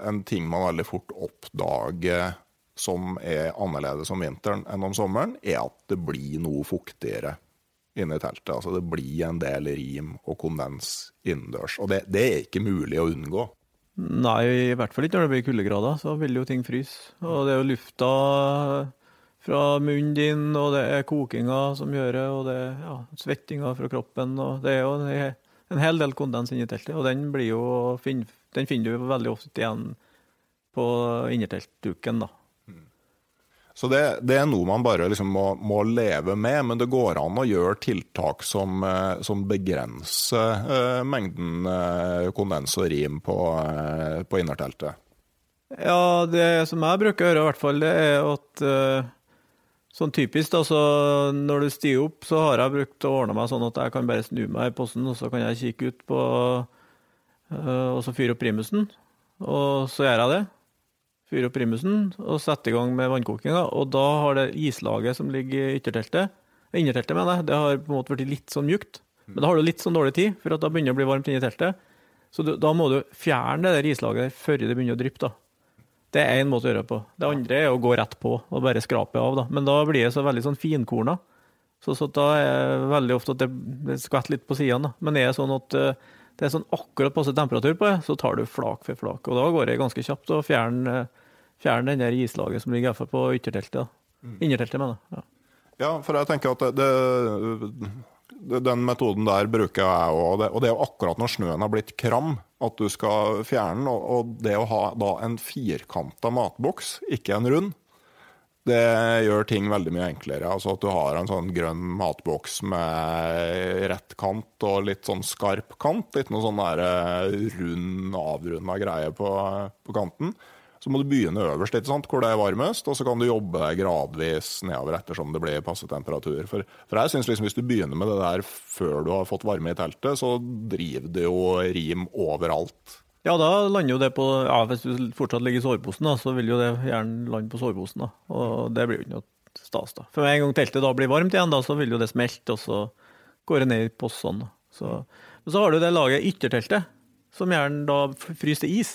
en ting man veldig fort oppdager som er annerledes om vinteren enn om sommeren, er at det blir noe fuktigere inne i teltet. Altså det blir en del rim og kondens innendørs. Og det, det, er ikke mulig å unngå. Nei, i hvert fall ikke når det blir kuldegrader. Så vil jo ting fryse. Og det er jo lufta fra munnen din, og det er kokinga som gjør det, og det er ja, svettinga fra kroppen. og Det er jo en, hel del kondens inni teltet, og den, jo, den finner du veldig ofte igjen på innerteltduken. da. Så det, det, er noe man bare liksom må, må, leve med, men det går an å gjøre tiltak som, eh, som begrenser uh, mengden uh, kondens og rim på, uh, på innerteltet. Ja, det som jeg bruker å gjøre, i hvert fall, det er at Sånn typisk, da, så når du stiger opp, så har jeg brukt å ordne meg sånn at jeg kan bare snu meg i posten, og så kan jeg kikke ut på Og så fyre opp primusen. Og så gjør jeg det fyre opp primusen og sette i gang med vannkokinga. Og da har det islaget som ligger i ytterteltet, innerteltet, mener jeg, det har på en måte blitt litt sånn mjukt. Men da har du litt sånn dårlig tid, for da begynner det å bli varmt inni teltet. Så du, da må du fjerne det der islaget før det begynner å dryppe. da. Det er én måte å gjøre det på. Det andre er å gå rett på og bare skrape av. da. Men da blir det så veldig sånn finkorna. Så, så da er det veldig ofte at det, det skvetter litt på sidene. Men er det sånn at uh, det er sånn akkurat passe temperatur på det, så tar du flak for flak. Og da går det ganske kjapt å fjerne uh, fjerne den der islaget som ligger på ytterteltet. Mm. Innerteltet, mener jeg. Ja. ja. for jeg tenker at det, det, den metoden der bruker jeg òg. Og det er jo akkurat når snøen har blitt kram at du skal fjerne den. Og det å ha da en firkanta matboks, ikke en rund, det gjør ting veldig mye enklere. Altså At du har en sånn grønn matboks med rett kant og litt sånn skarp kant. Litt noe sånn der eh, rund, avrunda greie på, på kanten så må du begynne øverst, sant, hvor det er varmest, og så kan du jobbe gradvis nedover ettersom det blir passe temperatur. For, for jeg synes liksom hvis du begynner med det der før du har fått varme i teltet, så driver det jo rim overalt. Ja, da lander jo det på ja, Hvis du fortsatt ligger i soveposen, så vil jo det gjerne lande på soveposen. Og det blir jo ikke noe stas. da. For en gang teltet da blir varmt igjen, da, så vil jo det smelte, og så går det ned i posen. Så, så har du det laget ytterteltet, som gjerne da fryser til is.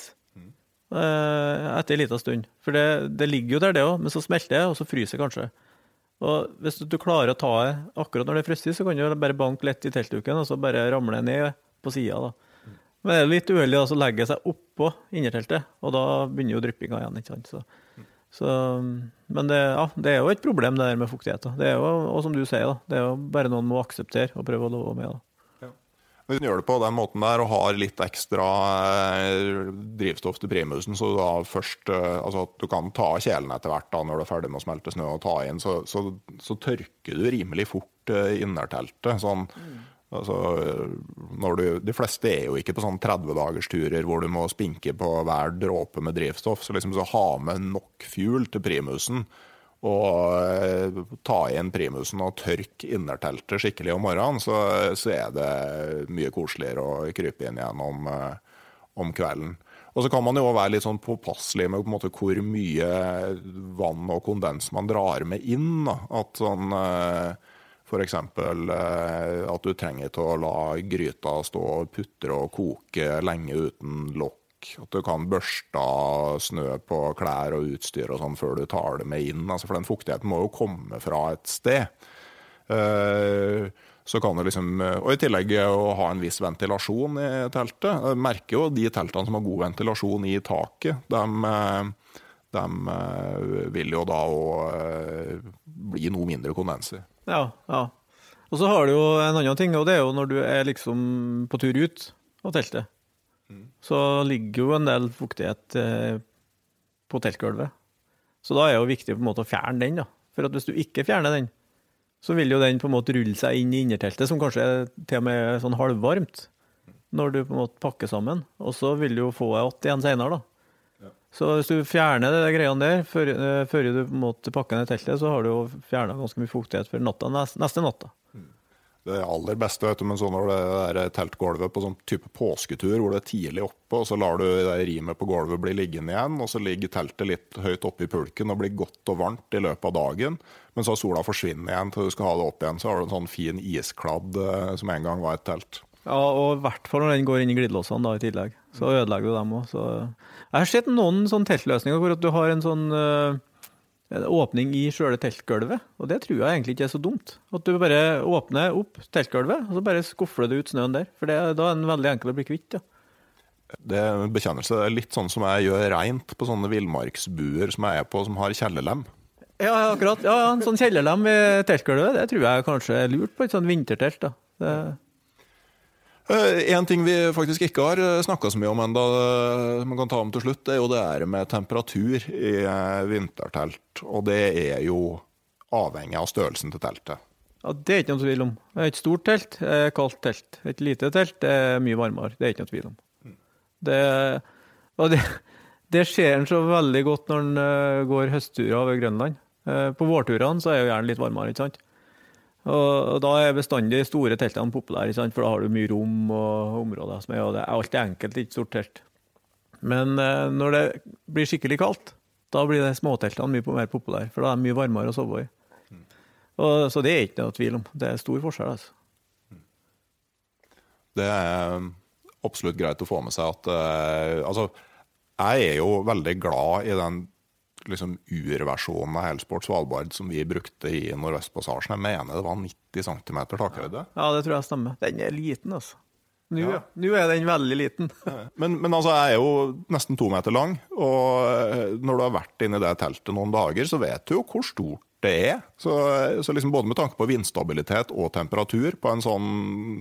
Eh, etter en liten stund. For det, det, ligger jo der, det òg, men så smelter det, og så fryser det kanskje. Og hvis du klarer å ta det akkurat når det er frostig, så kan du bare banke lett i teltduken, og så bare ramle ned på sida. Men det er litt uheldig å legge seg oppå innerteltet, og da begynner jo dryppinga igjen. ikke sant? Så, så, men det, ja, det, er jo et problem det der med fuktighet. Det er jo, og som du sier, da, det er jo bare noen må akseptere og prøve å leve med. da. Hvis du gjør det på den måten der og har litt ekstra eh, drivstoff til primusen, så da først eh, altså at du kan ta kjelen etter hvert da når du er ferdig med å smelte snø og ta inn, så, så, så tørker du rimelig fort eh, innerteltet. Sånn, mm. altså, du, de fleste er jo ikke på sånn 30-dagersturer hvor du må spinke på hver dråpe med drivstoff. Så liksom så ha med nok fuel til primusen og eh, ta inn primusen og tørke innerteltet skikkelig om morgenen, så, så, er det mye koseligere å krype inn igjen om, eh, om kvelden. Og så kan man jo være litt sånn påpasselig med måte, hvor mye vann og kondens man drar med inn. Da. At sånn eh, F.eks. at du trenger til å la gryta stå og putre og koke lenge uten lokk at du kan børste snø på klær og utstyr og sånn før du tar det med inn. Altså, for den fuktigheten må jo komme fra et sted. Uh, så kan du liksom, Og i tillegg å ha en viss ventilasjon i teltet. Jeg merker jo de teltene som har god ventilasjon i taket. De, de eh, vil jo da òg eh, bli noe mindre kondenser. Ja, ja. Og så har du jo en annen ting, og det er jo når du er liksom på tur ut av teltet så ligger jo en del fuktighet eh, på teltgulvet. Så da er det jo viktig på en måte å fjerne den. da. For hvis du ikke fjerner den, så vil jo den på en måte rulle seg inn i innerteltet, som kanskje er til og med sånn halvvarmt når du på en måte pakker sammen. Og så vil du jo få deg igjen igjen seinere, da. Så hvis du fjerner de greiene der før, eh, før, du på en måte pakker ned teltet, så har du jo fjerna ganske mye fuktighet for natta, neste natta det aller beste vet du, men så når det er teltgulvet på sånn type påsketur hvor det er tidlig oppe, og så lar du det rimet på gulvet bli liggende igjen, og så ligger teltet litt høyt oppe i pulken og blir godt og varmt i løpet av dagen. Men så har sola forsvinner igjen til du skal ha det opp igjen, så har du en sånn fin iskladd eh, som en gang var et telt. Ja, og i hvert fall når den går inn i glidelåsene da i tillegg. Så ødelegger du dem òg. Jeg har sett noen sånne teltløsninger hvor du har en sånn uh åpning i sjøle teltgulvet. Og det tror jeg egentlig ikke er så dumt. At du bare åpner opp teltgulvet, og så bare skuffler du ut snøen der. For det, da er den veldig enkel å bli kvitt. Ja. Det er en bekjennelse. Det er litt sånn som jeg gjør reint på sånne villmarksbuer som jeg er på, som har kjellerlem. Ja, ja, akkurat. Ja, ja, en sånn kjellerlem i teltgulvet, det tror jeg kanskje er lurt på et sånt vintertelt. da. Det, Eh, En ting vi faktisk ikke har snakka så mye om ennå, man kan ta om til slutt, det er jo det her med temperatur i eh, vintertelt. Og det er jo avhengig av størrelsen til teltet. ja, det er ikke noe tvil om. Et stort telt er kaldt telt. Et lite telt er mye varmere. Det er ikke noe tvil om. Det, og det, det ser en så veldig godt når en eh, går høstturer over Grønland. Eh, På vårturene så er jo gjerne litt varmere, ikke sant. Og da er bestandig store teltene populære, for da har du mye rom og områder. som er, og det er alltid enkelt ikke stort telt. Men eh, når det blir skikkelig kaldt, da blir det småteltene mye mer populære, for da er det mye varmere å sove i. Og, så det er ikke noe tvil om. Det er stor forskjell. altså. Det er absolutt greit å få med seg at eh, Altså, jeg er jo veldig glad i den liksom urversjonen av Helsport Svalbard som vi brukte i Nordvestpassasjen. Jeg mener det var 90 cm takhøyde. Ja, det tror jeg stemmer. Den er liten, altså. Nå, Ja. Nå er den veldig liten. Men, men altså, jeg er jo nesten to meter lang, og når du har vært inne i det teltet noen dager, så vet du jo hvor stort det er. Så, så liksom både med tanke på vindstabilitet og temperatur på en sånn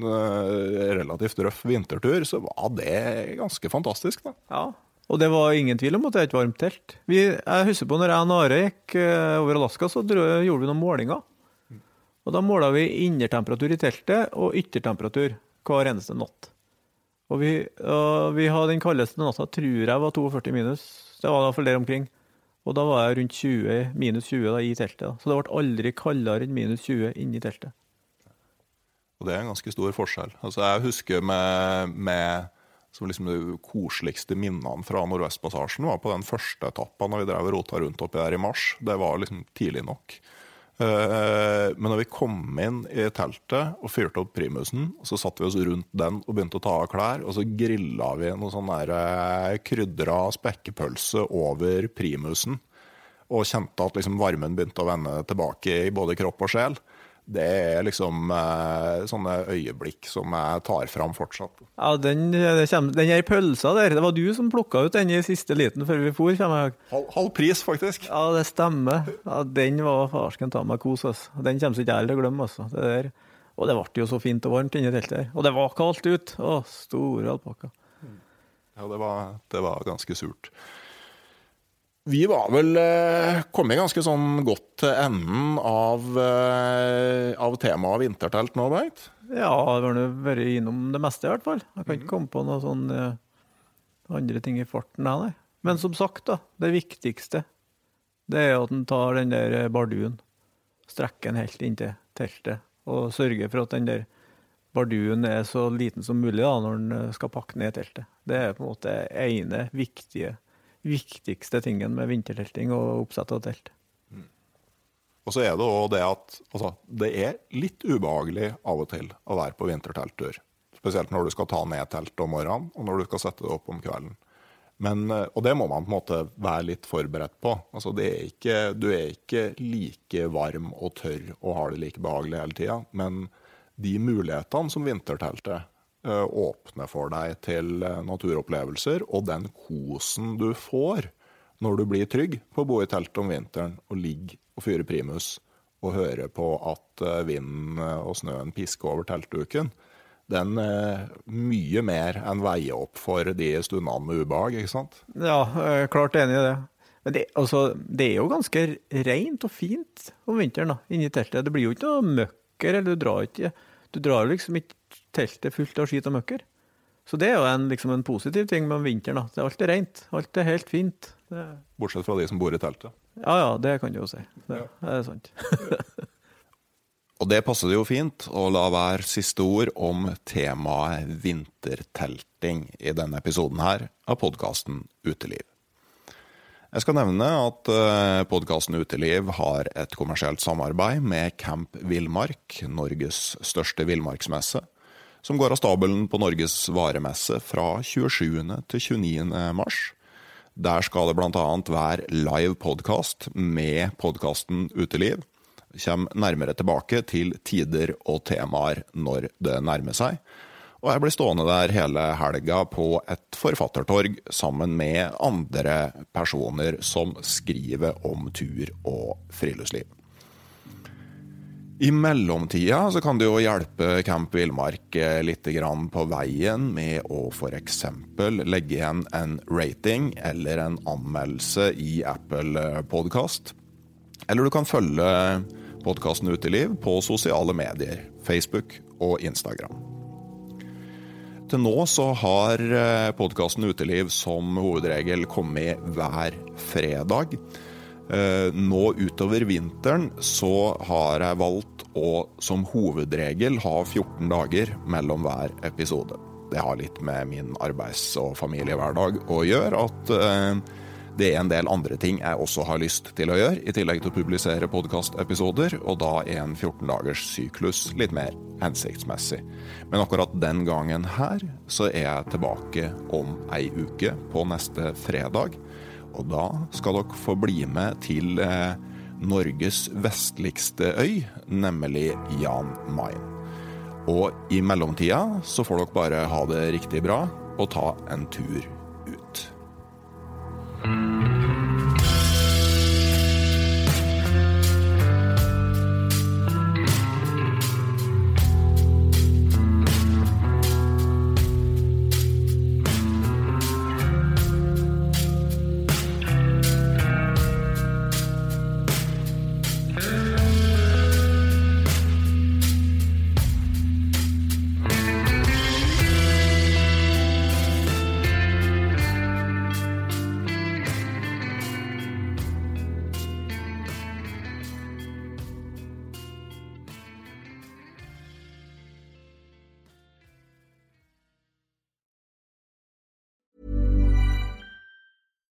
eh, relativt røff vintertur, så var det ganske fantastisk. da. Ja, og det var ingen tvil om at det er et varmt telt. Vi, jeg husker på når jeg og Are gikk eh, over Alaska, så gjorde vi noen målinger. Og da måla vi innertemperatur i teltet og yttertemperatur hver eneste natt. Og vi, og vi hadde den kaldeste natta, tror jeg var 42 minus. Det var i hvert fall der omkring. Og da var jeg rundt 20, minus 20 da, i teltet. Da. Så det ble aldri kaldere enn minus 20 inni teltet. Og det er en ganske stor forskjell. Altså, jeg husker med, med som liksom de koseligste minnene fra Nordvestpassasjen var på den første etappa når vi drev rota rundt oppi der i mars. Det var liksom tidlig nok. Eh, Men når vi kom inn i teltet og fyrte opp primusen, så satte vi oss rundt den og begynte å ta av klær, og så grilla vi noe sånn eh, krydra spekkepølse over primusen. Og kjente at liksom varmen begynte å vende tilbake i både kropp og sjel. Det er liksom eh, sånne øyeblikk som jeg tar fram fortsatt. Ja, den, det kommer, den her pølsa der, det var du som plukka ut den i siste liten før vi for, kommer jeg halv pris, faktisk. Ja, det stemmer. Ja, den var farsken ta meg kos, altså. Den kommer ikke jeg til å glemme, altså. Det der. Og det ble jo så fint og varmt inni teltet der. Og det var kaldt ute. Å, store alpakka. Ja, det var, det var ganske surt. Vi var vel eh, kommet ganske sånn godt til enden av, eh, av temaet vintertelt nå, Bengt. Ja, vi har vært innom det meste, i hvert fall. Jeg kan ikke komme på noe sånn eh, andre ting i farten, nei. Men som sagt, da. Det viktigste det er at en tar den der barduen, strekker den helt inntil teltet, og sørger for at den der barduen er så liten som mulig da, når en skal pakke ned teltet. Det er på en måte ene viktige, viktigste tingen med vintertelting og oppsett av telt. Og så er det òg det at altså, det er litt ubehagelig av og til å være på vintertelttur. Spesielt når du skal ta ned teltet om morgenen, og når du skal sette det opp om kvelden. Men, eh, og det må man på en måte være litt forberedt på. Altså, er ikke, du er ikke like varm og tørr og har det like behagelig hele tida. Men de mulighetene som vinterteltet eh, åpner for deg til eh, naturopplevelser, og den kosen du får når du blir trygg på å bo i telt om vinteren og ligge og fyre primus og høre på at eh, vinden og snøen pisker over teltduken, den er mye mer enn veier opp for de stundene med ubehag, ikke sant? Ja, klart enig i det. Men det, altså, det er jo ganske rent og fint om vinteren da, inni teltet. Det blir jo ikke noe møkker, eller du drar ikke Du drar liksom ikke teltet fullt av skit og møkker. Så det er jo en, liksom en positiv ting med vinteren. da. Det er alltid rent. Alt er helt fint. Det, Bortsett fra de som bor i teltet. ja ja, det kan du jo si. Det, det er sant. Og det passer det jo fint å la være siste ord om temaet vintertelting i denne episoden her av podkasten Uteliv. Jeg skal nevne at podkasten Uteliv har et kommersielt samarbeid med Camp Villmark, Norges største villmarksmesse, som går av stabelen på Norges varemesse fra 27. til 29. mars. Der skal det bl.a. være live podkast med podkasten Uteliv. Kommer nærmere tilbake til tider og temaer når det nærmer seg. Og jeg blir stående der hele helga på et forfattertorg sammen med andre personer som skriver om tur og friluftsliv. I mellomtida så kan det jo hjelpe Camp Villmark eh, litt på veien med å f.eks. legge igjen en rating eller en anmeldelse i Apple Podkast. Eller du kan følge podkasten Uteliv på sosiale medier, Facebook og Instagram. Til nå så har eh, podkasten Uteliv som hovedregel kommet hver fredag. Eh, nå utover vinteren så har jeg valgt å som hovedregel ha 14 dager mellom hver episode. Det har litt med min arbeids- og familiehverdag å gjøre at eh, det er en del andre ting jeg også har lyst til å gjøre, i tillegg til å publisere podkastepisoder, og da er en 14 dagers syklus litt mer hensiktsmessig. Men akkurat den gangen her så er jeg tilbake om ei uke, på neste fredag. Og da skal dere få bli med til eh, Norges vestligste øy, nemlig Jan Mayen. Og i mellomtida så får dere bare ha det riktig bra og ta en tur ut.